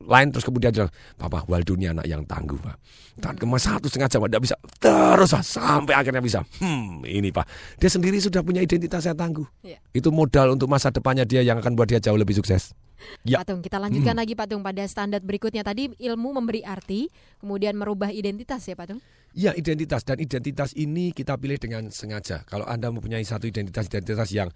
lain terus kemudian dia Papa Waldo ini anak yang tangguh Pak. Dan kemas satu setengah jam tidak bisa terus Pak, sampai akhirnya bisa. Hmm ini Pak. Dia sendiri sudah punya identitas yang tangguh. Ya. Itu modal untuk masa depannya dia yang akan buat dia jauh lebih sukses. Ya. Patung, kita lanjutkan hmm. lagi Patung pada standar berikutnya tadi ilmu memberi arti, kemudian merubah identitas ya Patung. Ya identitas dan identitas ini kita pilih dengan sengaja. Kalau Anda mempunyai satu identitas-identitas yang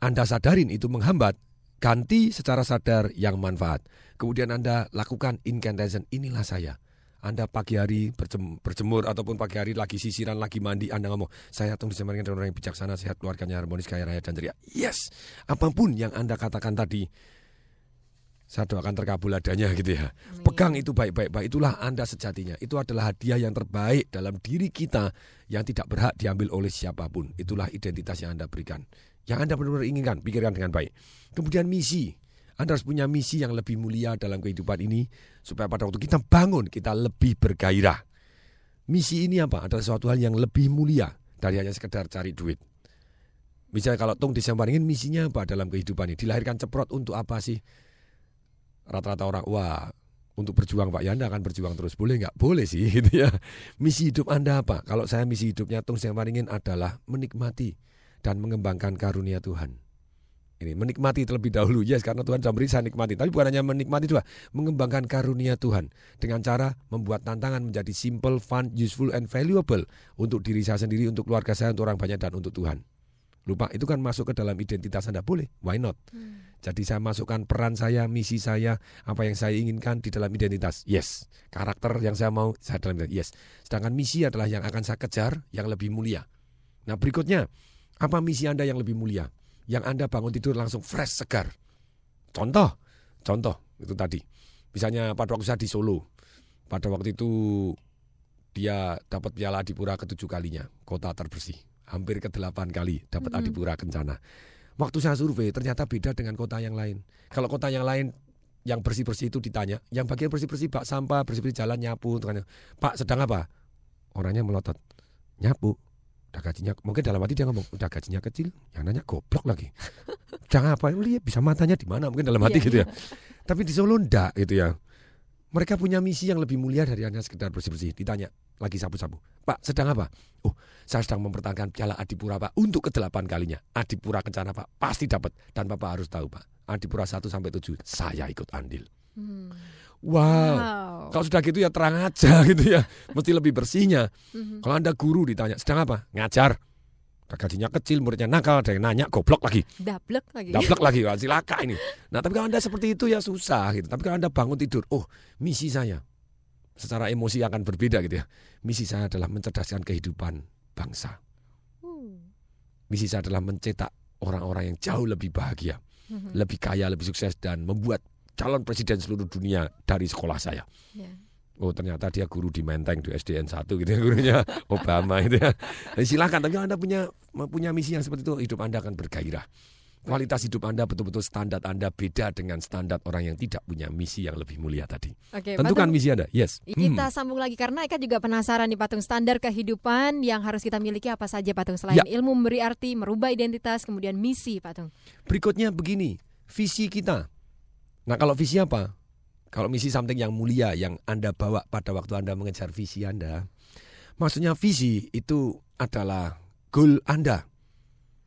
Anda sadarin itu menghambat, ganti secara sadar yang manfaat. Kemudian Anda lakukan incantation, inilah saya. Anda pagi hari berjemur ataupun pagi hari lagi sisiran, lagi mandi, Anda ngomong, saya tunggu disampaikan dengan orang yang bijaksana, sehat, keluarganya harmonis, kaya raya, dan ceria. Yes, apa pun yang Anda katakan tadi, saya doakan terkabul adanya gitu ya. Amin. Pegang itu baik-baik, baik itulah Anda sejatinya. Itu adalah hadiah yang terbaik dalam diri kita yang tidak berhak diambil oleh siapa pun. Itulah identitas yang Anda berikan. Yang Anda benar-benar inginkan, pikirkan dengan baik. Kemudian misi. Anda harus punya misi yang lebih mulia dalam kehidupan ini supaya pada waktu kita bangun kita lebih bergairah. Misi ini apa? Adalah suatu hal yang lebih mulia dari hanya sekedar cari duit. Misalnya kalau Tung disampaikan misinya apa dalam kehidupan ini? Dilahirkan ceprot untuk apa sih? Rata-rata orang wah untuk berjuang Pak Yanda akan berjuang terus. Boleh nggak? Boleh sih gitu ya. Misi hidup Anda apa? Kalau saya misi hidupnya Tung Seng Waringin adalah menikmati dan mengembangkan karunia Tuhan. Ini menikmati terlebih dahulu. Yes karena Tuhan sudah beri saya nikmati. Tapi bukan hanya menikmati juga mengembangkan karunia Tuhan dengan cara membuat tantangan menjadi simple fun useful and valuable untuk diri saya sendiri untuk keluarga saya untuk orang banyak dan untuk Tuhan. Lupa itu kan masuk ke dalam identitas Anda. Boleh why not? Hmm. Jadi saya masukkan peran saya, misi saya, apa yang saya inginkan di dalam identitas. Yes. Karakter yang saya mau, saya dalam identitas. Yes. Sedangkan misi adalah yang akan saya kejar, yang lebih mulia. Nah berikutnya, apa misi Anda yang lebih mulia? Yang Anda bangun tidur langsung fresh, segar. Contoh, contoh itu tadi. Misalnya pada waktu saya di Solo, pada waktu itu dia dapat piala Adipura ketujuh kalinya, kota terbersih. Hampir ke delapan kali dapat Mhm. Adipura Kencana. Waktu saya survei ternyata beda dengan kota yang lain. Kalau kota yang lain yang bersih-bersih itu ditanya, yang bagian bersih-bersih bak sampah, bersih-bersih jalan nyapu, tanya, Pak sedang apa? Orangnya melotot, nyapu. Udah gajinya, mungkin dalam hati dia ngomong, udah gajinya kecil, yang nanya goblok lagi. Jangan apa, lihat bisa matanya di mana, mungkin dalam hati Iya, gitu ya. Tapi di Solo enggak gitu ya. Mereka punya misi yang lebih mulia dari hanya sekedar bersih-bersih. Ditanya, lagi sapu-sapu. Pak, sedang apa? Oh, saya sedang mempertahankan piala Adipura, Pak, untuk kedelapan kalinya. Adipura Kencana, Pak, pasti dapat. Dan Bapak harus tahu, Pak. Adipura 1 sampai 7, saya ikut andil. Hmm. Wow. Wow. Kalau sudah gitu ya terang aja gitu ya. Mesti lebih bersihnya. Mhm. Kalau Anda guru ditanya, sedang apa? Ngajar. Gajinya kecil, muridnya nakal, ada yang nanya, goblok lagi. Dablek lagi. Dablek lagi, wah, silaka ini. Nah, tapi kalau Anda seperti itu ya susah gitu. Tapi kalau Anda bangun tidur, oh, misi saya secara emosi akan berbeda gitu ya. Misi saya adalah mencerdaskan kehidupan bangsa. Hmm. Misi saya adalah mencetak orang-orang yang jauh lebih bahagia, Mhm. lebih kaya, lebih sukses dan membuat calon presiden seluruh dunia dari sekolah saya. Ya. Oh ternyata dia guru di Menteng di SDN 1 gitu ya gurunya Obama gitu ya. Jadi silakan tapi Anda punya punya misi yang seperti itu hidup Anda akan bergairah. Kualitas hidup Anda betul-betul standar Anda beda dengan standar orang yang tidak punya misi yang lebih mulia tadi. Oke, Tentukan Patung, misi Anda. Yes. Kita Hmm. sambung lagi karena Eka juga penasaran nih Patung standar kehidupan yang harus kita miliki apa saja Patung selain Ya. ilmu memberi arti, merubah identitas, kemudian misi Patung. Berikutnya begini, visi kita. Nah, kalau visi apa? Kalau misi something yang mulia yang Anda bawa pada waktu Anda mengejar visi Anda. Maksudnya visi itu adalah goal Anda.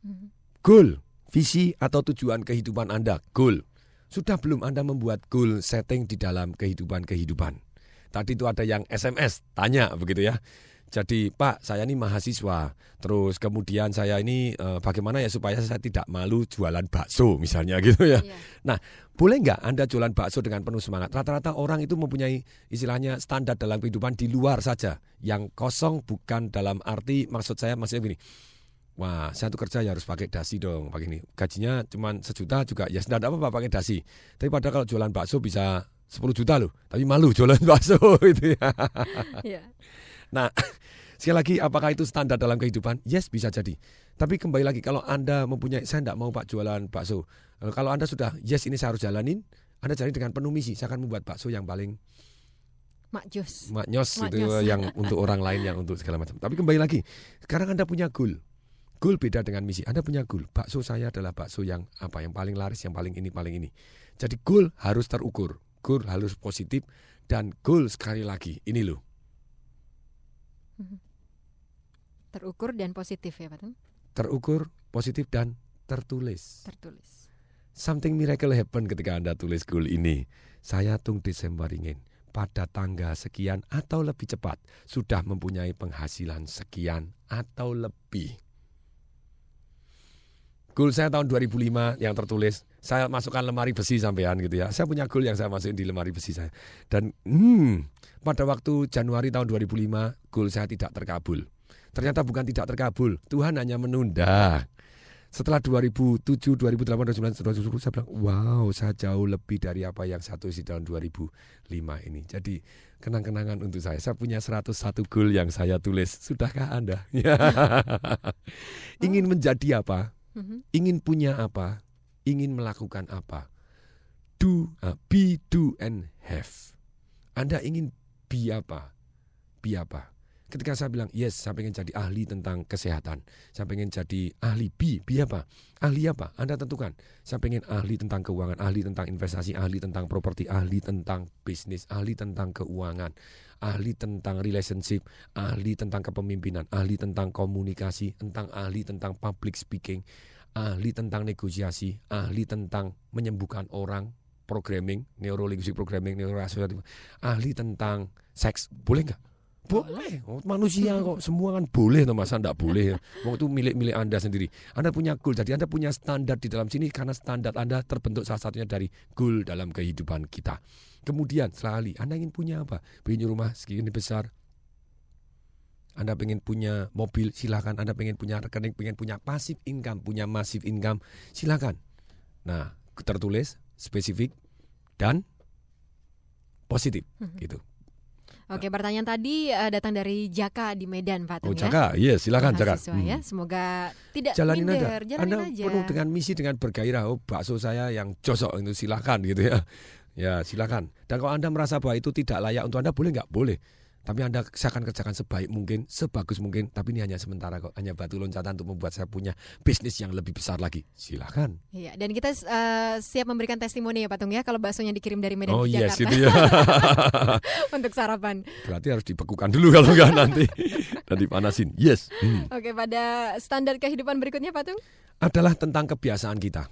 Mhm. Goal, visi atau tujuan kehidupan Anda, goal. Sudah belum Anda membuat goal setting di dalam kehidupan-kehidupan? Tadi itu ada yang SMS, tanya begitu ya. Jadi Pak, saya ini mahasiswa. Terus kemudian saya ini eh, bagaimana ya supaya saya tidak malu jualan bakso misalnya gitu ya. Iya. Boleh nggak Anda jualan bakso dengan penuh semangat? Rata-rata orang itu mempunyai istilahnya standar dalam kehidupan di luar saja. Yang kosong bukan dalam arti maksud saya maksudnya begini. Wah, saya tuh kerja ya harus pakai dasi dong, pakai ini. Gajinya cuma sejuta juga ya tidak apa-apa pakai dasi. Tapi padahal kalau jualan bakso bisa 10 juta loh. Tapi malu jualan bakso itu ya. Nah, sekali lagi apakah itu standar dalam kehidupan? Yes, bisa jadi. Tapi kembali lagi kalau Anda mempunyai saya tidak mau Pak jualan bakso. Eh, Kalau Anda sudah yes ini saya harus jalanin, Anda jalani dengan penuh misi. Saya akan membuat bakso yang paling Mak Jos. maknyos gitu Maknyos. yang untuk orang lain yang untuk segala macam. Tapi kembali lagi, sekarang Anda punya goal. Goal beda dengan misi. Anda punya goal. Bakso saya adalah bakso yang apa? Yang paling laris, yang paling ini, paling ini. Jadi goal harus terukur. Goal harus positif dan goal sekali lagi ini loh. Terukur dan positif ya Patung. Terukur, positif dan tertulis. Tertulis. Something miracle happen ketika Anda tulis goal ini. Saya tung Desember ingin pada tanggal sekian atau lebih cepat sudah mempunyai penghasilan sekian atau lebih. Goal saya tahun 2005 yang tertulis, saya masukkan lemari besi sampean gitu ya. Saya punya goal yang saya masukin di lemari besi saya. Dan hmm, pada waktu Januari tahun 2005, goal saya tidak terkabul. Ternyata bukan tidak terkabul, Tuhan hanya menunda. Setelah 2007, 2008, 2009, 2010 saya bilang, wow, saya jauh lebih dari apa yang satu isi tahun 2005 ini. Jadi kenang-kenangan untuk saya. Saya punya 101 goal yang saya tulis. Sudahkah Anda? Ingin menjadi apa? Mhm. Ingin punya apa? Ingin melakukan apa? Do, uh, be, do, and have. Anda ingin be apa? Be apa? Ketika saya bilang yes, saya pengen jadi ahli tentang kesehatan. Saya pengen jadi ahli B, B apa? Ahli apa? Anda tentukan. Saya pengen ahli tentang keuangan, ahli tentang investasi, ahli tentang properti, ahli tentang bisnis, ahli tentang keuangan, ahli tentang relationship, ahli tentang kepemimpinan, ahli tentang komunikasi, tentang ahli tentang public speaking, ahli tentang negosiasi, ahli tentang menyembuhkan orang, programming, neurolinguistic programming, neurorasial, ahli tentang seks. Boleh nggak? Boleh, oh, manusia kok semua kan boleh, toh masa enggak boleh? Wong itu milik-milik Anda sendiri. Anda punya goal, jadi Anda punya standar di dalam sini karena standar Anda terbentuk salah satunya dari goal dalam kehidupan kita. Kemudian sekali, Anda ingin punya apa? Punya rumah segini besar. Anda pengen punya mobil, silakan. Anda pengen punya rekening, pengen punya pasif income, punya masif income, silakan. Nah, tertulis spesifik dan positif gitu. Oke, pertanyaan tadi uh, datang dari Jaka di Medan, Pak Tung Oh, ya. Jaka, iya silakan Jaka. Mahasiswa ya. Hmm. Semoga tidak Jalanin minder, aja. jalanin Anda aja. penuh dengan misi dengan bergairah. Oh, bakso saya yang cocok itu silakan gitu ya. Ya, silakan. Dan kalau Anda merasa bahwa itu tidak layak untuk Anda boleh nggak? Boleh. Tapi Anda saya akan kerjakan sebaik mungkin, sebagus mungkin. Tapi ini hanya sementara kok, hanya batu loncatan untuk membuat saya punya bisnis yang lebih besar lagi. Silakan. Iya, dan kita uh, siap memberikan testimoni ya, Pak Tung ya, kalau baksonya dikirim dari Medan Oh ke yes Jakarta itu ya. untuk sarapan. Berarti harus dibekukan dulu kalau nggak nanti dan dipanasin. Yes. Hmm. Oke, pada standar kehidupan berikutnya, Pak Tung. adalah tentang kebiasaan kita.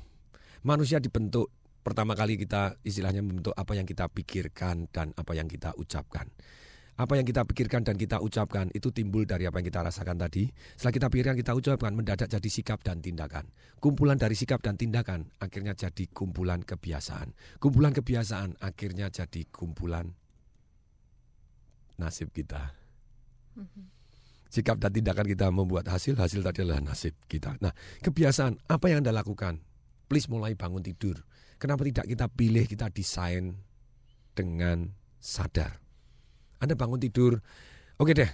Manusia dibentuk pertama kali kita istilahnya membentuk apa yang kita pikirkan dan apa yang kita ucapkan. Apa yang kita pikirkan dan kita ucapkan itu timbul dari apa yang kita rasakan tadi. Setelah kita pikirkan, kita ucapkan mendadak jadi sikap dan tindakan. Kumpulan dari sikap dan tindakan akhirnya jadi kumpulan kebiasaan. Kumpulan kebiasaan akhirnya jadi kumpulan nasib kita. Sikap dan tindakan kita membuat hasil, hasil tadi adalah nasib kita. Nah, kebiasaan apa yang Anda lakukan? Please mulai bangun tidur. Kenapa tidak kita pilih, kita desain dengan sadar. Anda bangun tidur, oke deh,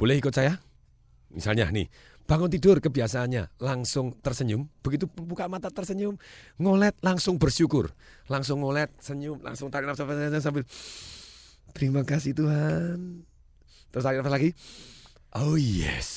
boleh ikut saya? Misalnya nih, bangun tidur kebiasaannya langsung tersenyum, begitu buka mata tersenyum, ngolet langsung bersyukur, langsung ngolet, senyum, langsung tarik nafas sambil terima kasih Tuhan. Terus tarik nafas lagi, oh yes,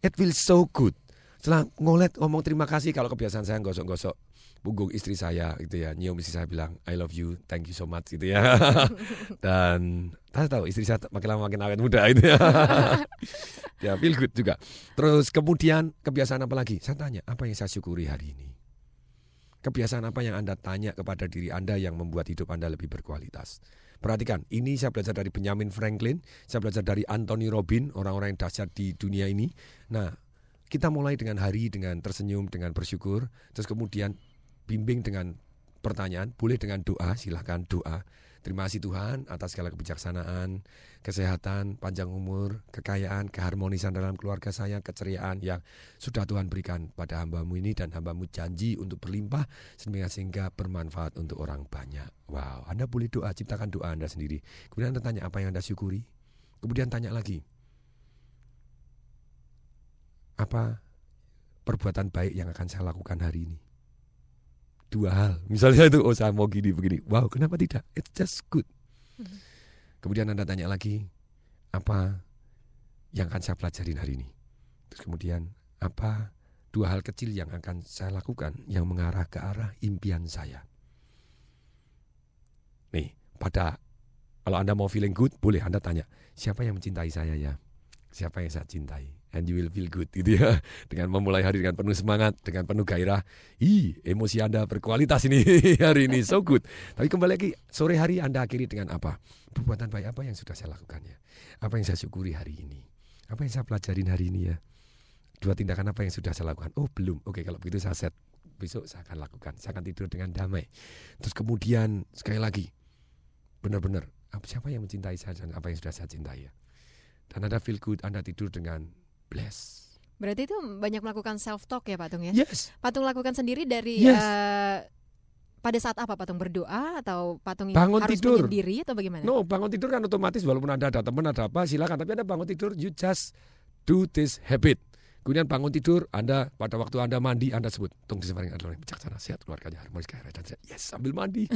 it feels so good. Setelah ngolet ngomong terima kasih kalau kebiasaan saya gosok-gosok punggung istri saya gitu ya nyium istri saya bilang I love you thank you so much gitu ya. Dan tahu tahu istri saya makin lama makin awet muda itu ya. Ya feel good juga. Terus kemudian kebiasaan apa lagi? Saya tanya apa yang saya syukuri hari ini? Kebiasaan apa yang anda tanya kepada diri anda yang membuat hidup anda lebih berkualitas? Perhatikan ini saya belajar dari Benjamin Franklin saya belajar dari Anthony Robin orang-orang yang dahsyat di dunia ini. Nah kita mulai dengan hari dengan tersenyum dengan bersyukur terus kemudian bimbing dengan pertanyaan, boleh dengan doa, silahkan doa. Terima kasih Tuhan atas segala kebijaksanaan, kesehatan, panjang umur, kekayaan, keharmonisan dalam keluarga saya, keceriaan yang sudah Tuhan berikan pada hambamu ini dan hambamu janji untuk berlimpah sehingga, sehingga bermanfaat untuk orang banyak. Wow, Anda boleh doa, ciptakan doa Anda sendiri. Kemudian Anda tanya apa yang Anda syukuri. Kemudian tanya lagi, apa perbuatan baik yang akan saya lakukan hari ini? dua hal. Misalnya itu, oh saya mau gini begini. Wow, kenapa tidak? It's just good. Kemudian Anda tanya lagi, apa yang akan saya pelajarin hari ini? Terus kemudian, apa dua hal kecil yang akan saya lakukan yang mengarah ke arah impian saya? Nih, pada kalau Anda mau feeling good, boleh Anda tanya, siapa yang mencintai saya ya? Siapa yang saya cintai? And you will feel good gitu ya. Dengan memulai hari dengan penuh semangat dengan penuh gairah. Ih emosi anda berkualitas ini hari ini. So good. Tapi kembali lagi sore hari anda akhiri dengan apa? Perbuatan baik apa yang sudah saya lakukan ya? Apa yang saya syukuri hari ini? Apa yang saya pelajarin hari ini ya? Dua tindakan apa yang sudah saya lakukan? Oh belum. Oke kalau begitu saya set. Besok saya akan lakukan. Saya akan tidur dengan damai. Terus kemudian sekali lagi benar-benar siapa yang mencintai saya dan apa yang sudah saya cintai ya? Dan anda feel good anda tidur dengan bless. Berarti itu banyak melakukan self talk ya Pak Tung ya? Yes. Patung lakukan sendiri dari Yes. eh, pada saat apa Patung berdoa atau Patung Bangun harus tidur. menyendiri atau bagaimana? No, bangun tidur kan otomatis walaupun ada ada teman ada apa silakan tapi anda bangun tidur you just do this habit. Kemudian bangun tidur, Anda pada waktu Anda mandi, Anda sebut, Tung disebaring adalah yang bijaksana, sehat, keluarganya harmonis, kaya raya, dan sehat. Yes, sambil mandi.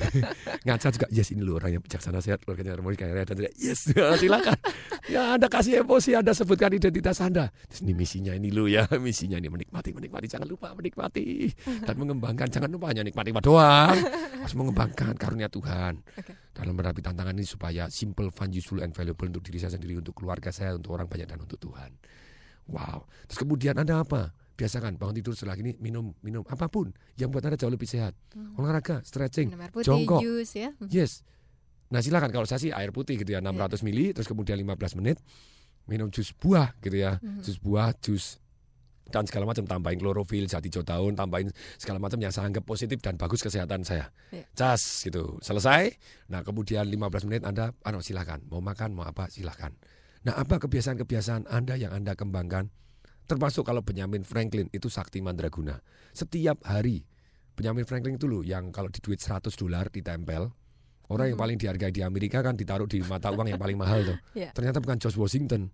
Ngaca juga, yes ini loh orang yang bijaksana, sehat, keluarganya harmonis, kaya raya, dan sehat. Yes, silakan. Ya Anda kasih emosi, Anda sebutkan identitas Anda. Terus ini misinya ini loh ya, misinya ini menikmati, menikmati, jangan lupa menikmati. Dan mengembangkan, jangan lupa hanya nikmati doang. Harus mengembangkan karunia Tuhan. Oke. Dalam menghadapi tantangan ini supaya simple, fun, useful, and valuable untuk diri saya sendiri, untuk keluarga saya, untuk orang banyak, dan untuk Tuhan. Wow. Terus kemudian Anda apa? Biasakan bangun tidur setelah ini minum minum apa pun yang buat Anda jauh lebih sehat. Hmm. Olahraga, stretching, Minum air putih, jongkok. jus ya. Hmm. Yes. Nah silakan kalau saya sih air putih gitu ya 600 mili terus kemudian 15 menit minum jus buah gitu ya. Jus buah, jus dan segala macam tambahin klorofil, jati daun, tambahin segala macam yang saya anggap positif dan bagus kesehatan saya. Iya. Cas gitu. Selesai. Nah, kemudian 15 menit Anda anu silakan, mau makan, mau apa silakan. Nah, apa kebiasaan-kebiasaan Anda yang Anda kembangkan? Termasuk kalau Benjamin Franklin itu sakti mandraguna. Setiap hari Benjamin Franklin itu loh yang kalau di duit 100 dolar ditempel Orang yang paling dihargai di Amerika kan ditaruh di mata uang yang paling mahal tuh. Iya. Ternyata bukan George Washington.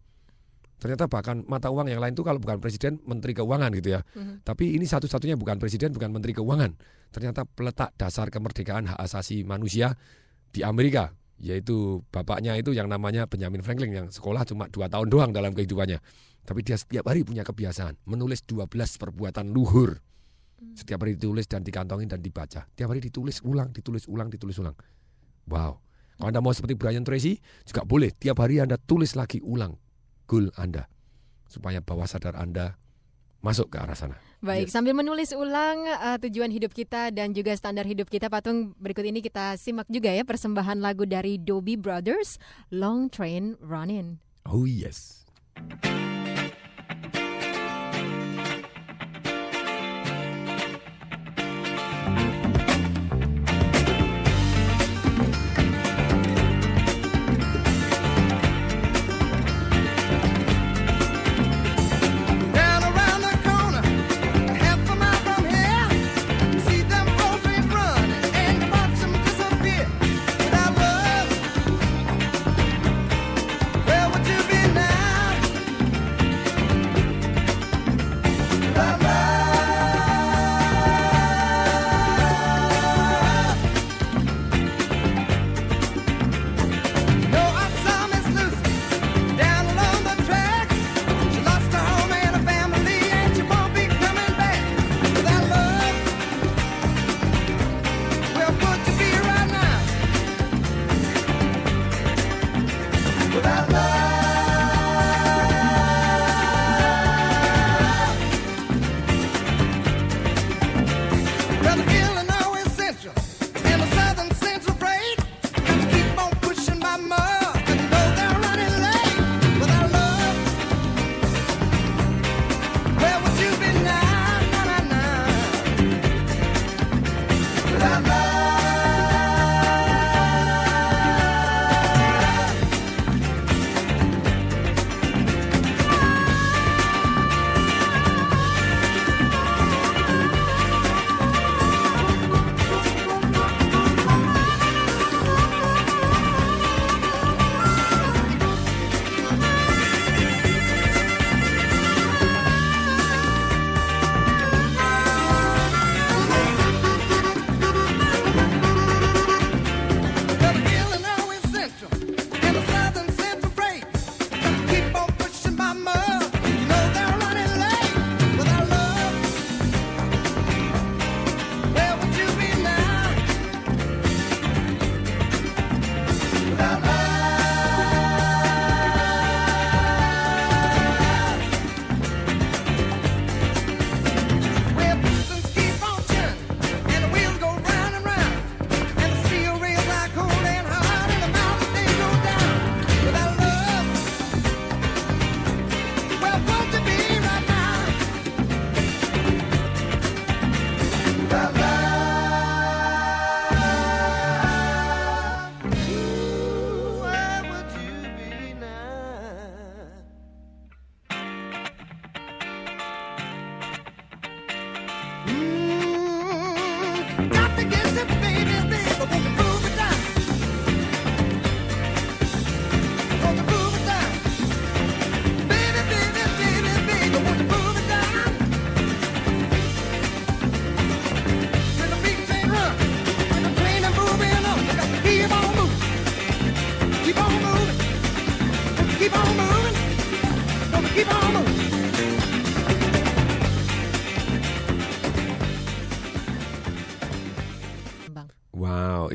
Ternyata bahkan mata uang yang lain tuh kalau bukan presiden, menteri keuangan gitu ya. Mhm. Tapi ini satu-satunya bukan presiden, bukan menteri keuangan. Ternyata peletak dasar kemerdekaan hak asasi manusia di Amerika, yaitu bapaknya itu yang namanya Benjamin Franklin yang sekolah cuma dua tahun doang dalam kehidupannya. Tapi dia setiap hari punya kebiasaan menulis 12 perbuatan luhur. Setiap hari ditulis dan dikantongin dan dibaca. Tiap hari ditulis ulang, ditulis ulang, ditulis ulang. Wow. Kalau Anda mau seperti Brian Tracy juga boleh. Tiap hari Anda tulis lagi ulang goal Anda supaya bawah sadar Anda masuk ke arah sana. Baik, sambil menulis ulang uh, tujuan hidup kita dan juga standar hidup kita, Patung berikut ini kita simak juga ya persembahan lagu dari Doobie Brothers, Long Train Running. Oh yes.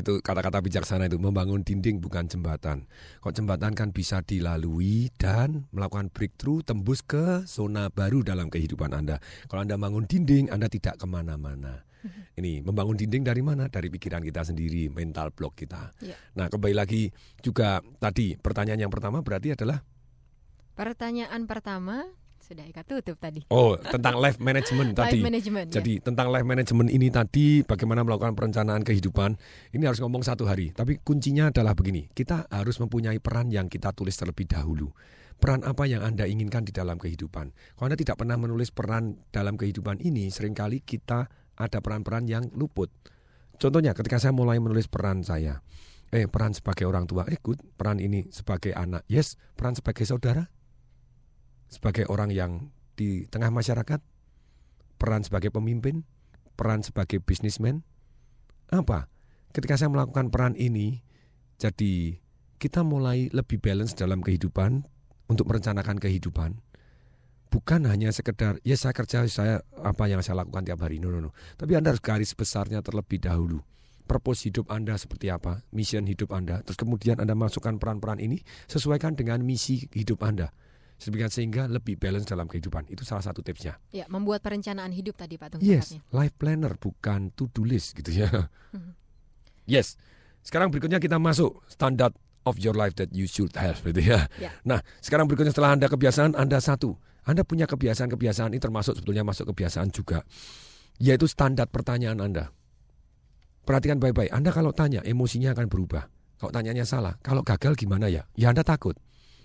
Itu kata-kata bijaksana itu membangun dinding bukan jembatan. Kok jembatan kan bisa dilalui dan melakukan breakthrough tembus ke zona baru dalam kehidupan Anda. Kalau Anda bangun dinding, Anda tidak ke mana-mana. Ini membangun dinding dari mana? Dari pikiran kita sendiri, mental block kita. Iya. Nah, kembali lagi juga tadi pertanyaan yang pertama berarti adalah Pertanyaan pertama sudah Eka tutup tadi. oh tentang life management tadi. Life management. ya. Jadi tentang life management ini tadi bagaimana melakukan perencanaan kehidupan ini harus ngomong satu hari. Tapi kuncinya adalah begini, kita harus mempunyai peran yang kita tulis terlebih dahulu. Peran apa yang Anda inginkan di dalam kehidupan. Kalau Anda tidak pernah menulis peran dalam kehidupan ini, sering kali kita ada peran-peran yang luput. Contohnya ketika saya mulai menulis peran saya, eh peran sebagai orang tua, eh good, peran ini sebagai anak, yes, peran sebagai saudara, sebagai orang yang di tengah masyarakat, peran sebagai pemimpin, peran sebagai bisnismen. Apa? Ketika saya melakukan peran ini, jadi kita mulai lebih balance dalam kehidupan untuk merencanakan kehidupan. Bukan hanya sekedar, ya saya kerja, saya apa yang saya lakukan tiap hari. No, no, no. Tapi Anda harus garis besarnya terlebih dahulu. Purpose hidup Anda seperti apa, mission hidup Anda. Terus kemudian Anda masukkan peran-peran ini sesuaikan dengan misi hidup Anda. Sehingga sehingga lebih balance dalam kehidupan. Itu salah satu tipsnya. Ya, membuat perencanaan hidup tadi Pak Tung Yes, tepatnya. life planner bukan to do list gitu ya. Mhm. Yes. Sekarang berikutnya kita masuk standard of your life that you should have gitu ya. Ya. Nah, sekarang berikutnya setelah Anda kebiasaan Anda satu. Anda punya kebiasaan-kebiasaan ini termasuk sebetulnya masuk kebiasaan juga. Yaitu standar pertanyaan Anda. Perhatikan baik-baik. Anda kalau tanya emosinya akan berubah. Kalau tanyanya salah, kalau gagal gimana ya? Ya Anda takut.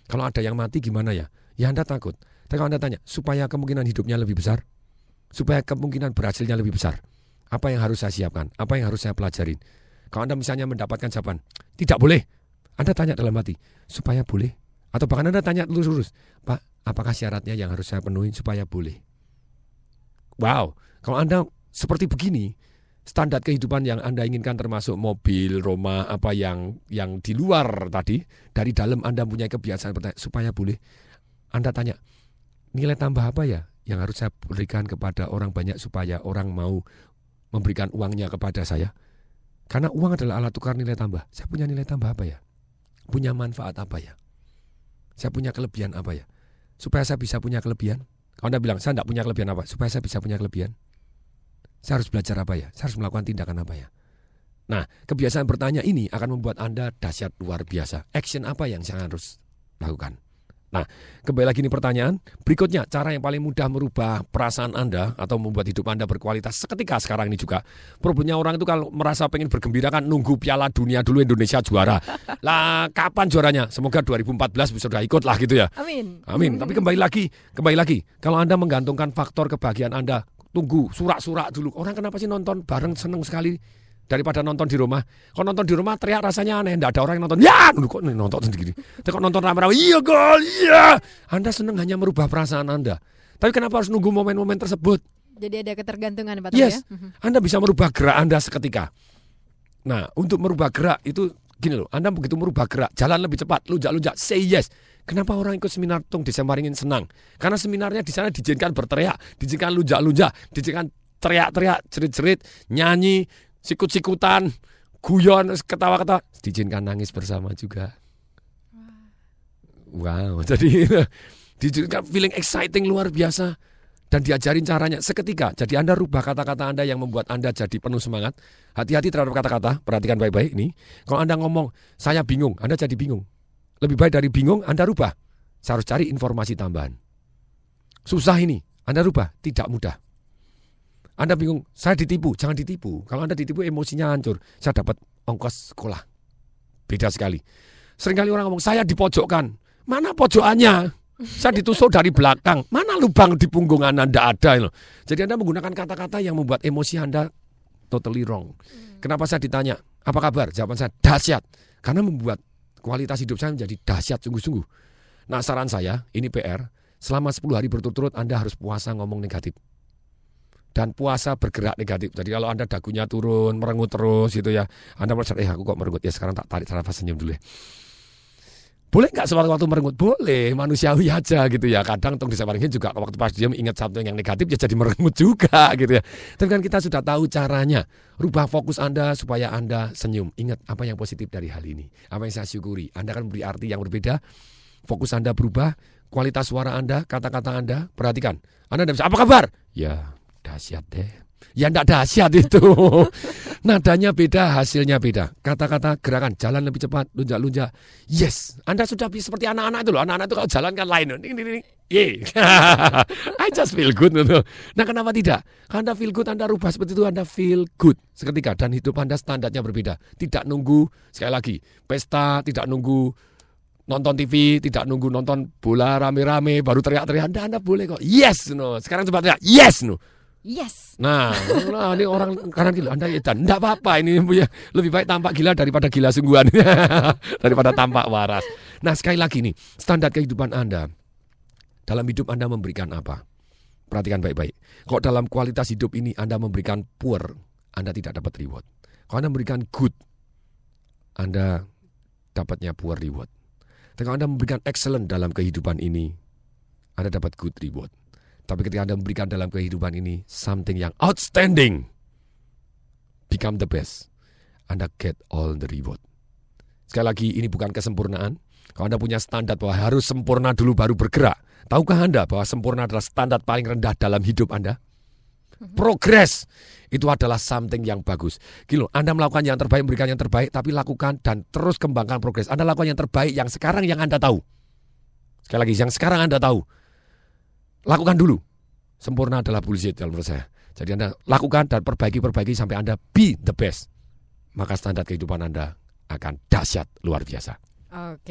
Kalau ada yang mati gimana ya? Ya Anda takut. Tapi kalau Anda tanya, supaya kemungkinan hidupnya lebih besar, supaya kemungkinan berhasilnya lebih besar, apa yang harus saya siapkan? Apa yang harus saya pelajarin? Kalau Anda misalnya mendapatkan jawaban, tidak boleh. Anda tanya dalam hati, supaya boleh? Atau bahkan Anda tanya lurus-lurus, Pak, apakah syaratnya yang harus saya penuhi supaya boleh? Wow, kalau Anda seperti begini, standar kehidupan yang Anda inginkan termasuk mobil, rumah, apa yang yang di luar tadi, dari dalam Anda punya kebiasaan supaya boleh. Anda tanya, nilai tambah apa ya yang harus saya berikan kepada orang banyak supaya orang mau memberikan uangnya kepada saya? Karena uang adalah alat tukar nilai tambah. Saya punya nilai tambah apa ya? Punya manfaat apa ya? Saya punya kelebihan apa ya? Supaya saya bisa punya kelebihan. Kalau Anda bilang, saya tidak punya kelebihan apa? Supaya saya bisa punya kelebihan. Saya harus belajar apa ya? Saya harus melakukan tindakan apa ya? Nah, kebiasaan bertanya ini akan membuat Anda dahsyat luar biasa. Action apa yang saya harus lakukan? Nah, kembali lagi ini pertanyaan. Berikutnya, cara yang paling mudah merubah perasaan Anda atau membuat hidup Anda berkualitas seketika sekarang ini juga. Problemnya orang itu kalau merasa pengen bergembira kan nunggu piala dunia dulu Indonesia juara. Lah, kapan juaranya? Semoga 2014 bisa sudah ikut lah gitu ya. Amin. Amin. Tapi kembali lagi, kembali lagi. Kalau Anda menggantungkan faktor kebahagiaan Anda, tunggu surak-surak dulu. Orang kenapa sih nonton bareng seneng sekali daripada nonton di rumah. Kalau nonton di rumah teriak rasanya aneh, tidak ada orang yang nonton. Ya, kok nonton sendiri. Tapi kok nonton rame-rame, iya gol, iya. Anda seneng hanya merubah perasaan Anda. Tapi kenapa harus nunggu momen-momen tersebut? Jadi ada ketergantungan Pak Yes. ya. Mhm. Anda bisa merubah gerak Anda seketika. Nah, untuk merubah gerak itu gini loh, Anda begitu merubah gerak, jalan lebih cepat, lunjak-lunjak, say yes. Kenapa orang ikut seminar tung di Semaringin senang? Karena seminarnya di sana diizinkan berteriak, diizinkan lunjak-lunjak, diizinkan teriak-teriak, cerit-cerit, nyanyi, sikut-sikutan, guyon, ketawa-ketawa, diizinkan nangis bersama juga. Wow, jadi diizinkan feeling exciting luar biasa dan diajarin caranya seketika. Jadi Anda rubah kata-kata Anda yang membuat Anda jadi penuh semangat. Hati-hati terhadap kata-kata, perhatikan baik-baik ini. Kalau Anda ngomong, saya bingung, Anda jadi bingung. Lebih baik dari bingung, Anda rubah. Saya harus cari informasi tambahan. Susah ini, Anda rubah, tidak mudah. Anda bingung, saya ditipu, jangan ditipu. Kalau Anda ditipu, emosinya hancur. Saya dapat ongkos sekolah. Beda sekali. Seringkali orang ngomong, saya dipojokkan. Mana pojokannya? Saya ditusuk dari belakang. Mana lubang di punggung Anda? Tidak ada. loh. Jadi Anda menggunakan kata-kata yang membuat emosi Anda totally wrong. Kenapa saya ditanya, apa kabar? Jawaban saya, dahsyat. Karena membuat kualitas hidup saya menjadi dahsyat sungguh-sungguh. Nah saran saya, ini PR, selama 10 hari berturut-turut Anda harus puasa ngomong negatif. Dan puasa bergerak negatif. Jadi kalau Anda dagunya turun, merengut terus gitu ya. Anda merasa, eh aku kok merengut ya sekarang tak tarik nafas senyum dulu ya. Boleh nggak sewaktu-waktu merengut? Boleh, manusiawi aja gitu ya. Kadang tong disabaringin juga waktu pas dia ingat satu yang negatif ya jadi merengut juga gitu ya. Tapi kan kita sudah tahu caranya. Rubah fokus Anda supaya Anda senyum. Ingat apa yang positif dari hal ini. Apa yang saya syukuri. Anda akan beri arti yang berbeda. Fokus Anda berubah. Kualitas suara Anda, kata-kata Anda, perhatikan. Anda bisa, apa kabar? Ya, dahsyat deh. Ya enggak dahsyat itu. Nadanya beda, hasilnya beda. Kata-kata gerakan jalan lebih cepat, lunjak-lunjak. Yes, Anda sudah bisa seperti anak-anak itu loh. Anak-anak itu kalau jalan kan lain. Ning, ning, ning. Ye. I just feel good. Gitu. Nah kenapa tidak? Anda feel good, Anda rubah seperti itu, Anda feel good. Seketika dan hidup Anda standarnya berbeda. Tidak nunggu, sekali lagi, pesta, tidak nunggu nonton TV, tidak nunggu nonton bola rame-rame, baru teriak-teriak. Anda, Anda boleh kok. Yes, no. Sekarang coba teriak. Yes, no. Yes. Nah, ini orang kanan gila, Anda edan. Enggak apa-apa ini punya lebih baik tampak gila daripada gila sungguhan. daripada tampak waras. Nah, sekali lagi nih, standar kehidupan Anda dalam hidup Anda memberikan apa? Perhatikan baik-baik. Kok dalam kualitas hidup ini Anda memberikan poor, Anda tidak dapat reward. Kalau Anda memberikan good, Anda dapatnya poor reward. Tapi kalau Anda memberikan excellent dalam kehidupan ini, Anda dapat good reward. Tapi ketika Anda memberikan dalam kehidupan ini something yang outstanding, become the best, Anda get all the reward. Sekali lagi, ini bukan kesempurnaan. Kalau Anda punya standar bahwa harus sempurna dulu baru bergerak, tahukah Anda bahwa sempurna adalah standar paling rendah dalam hidup Anda? Progress itu adalah something yang bagus. Gilo, Anda melakukan yang terbaik, memberikan yang terbaik, tapi lakukan dan terus kembangkan progres. Anda lakukan yang terbaik yang sekarang yang Anda tahu. Sekali lagi, yang sekarang Anda tahu. Lakukan dulu. Sempurna adalah bullshit kalau menurut saya. Jadi Anda lakukan dan perbaiki-perbaiki sampai Anda be the best. Maka standar kehidupan Anda akan dahsyat luar biasa. Oke.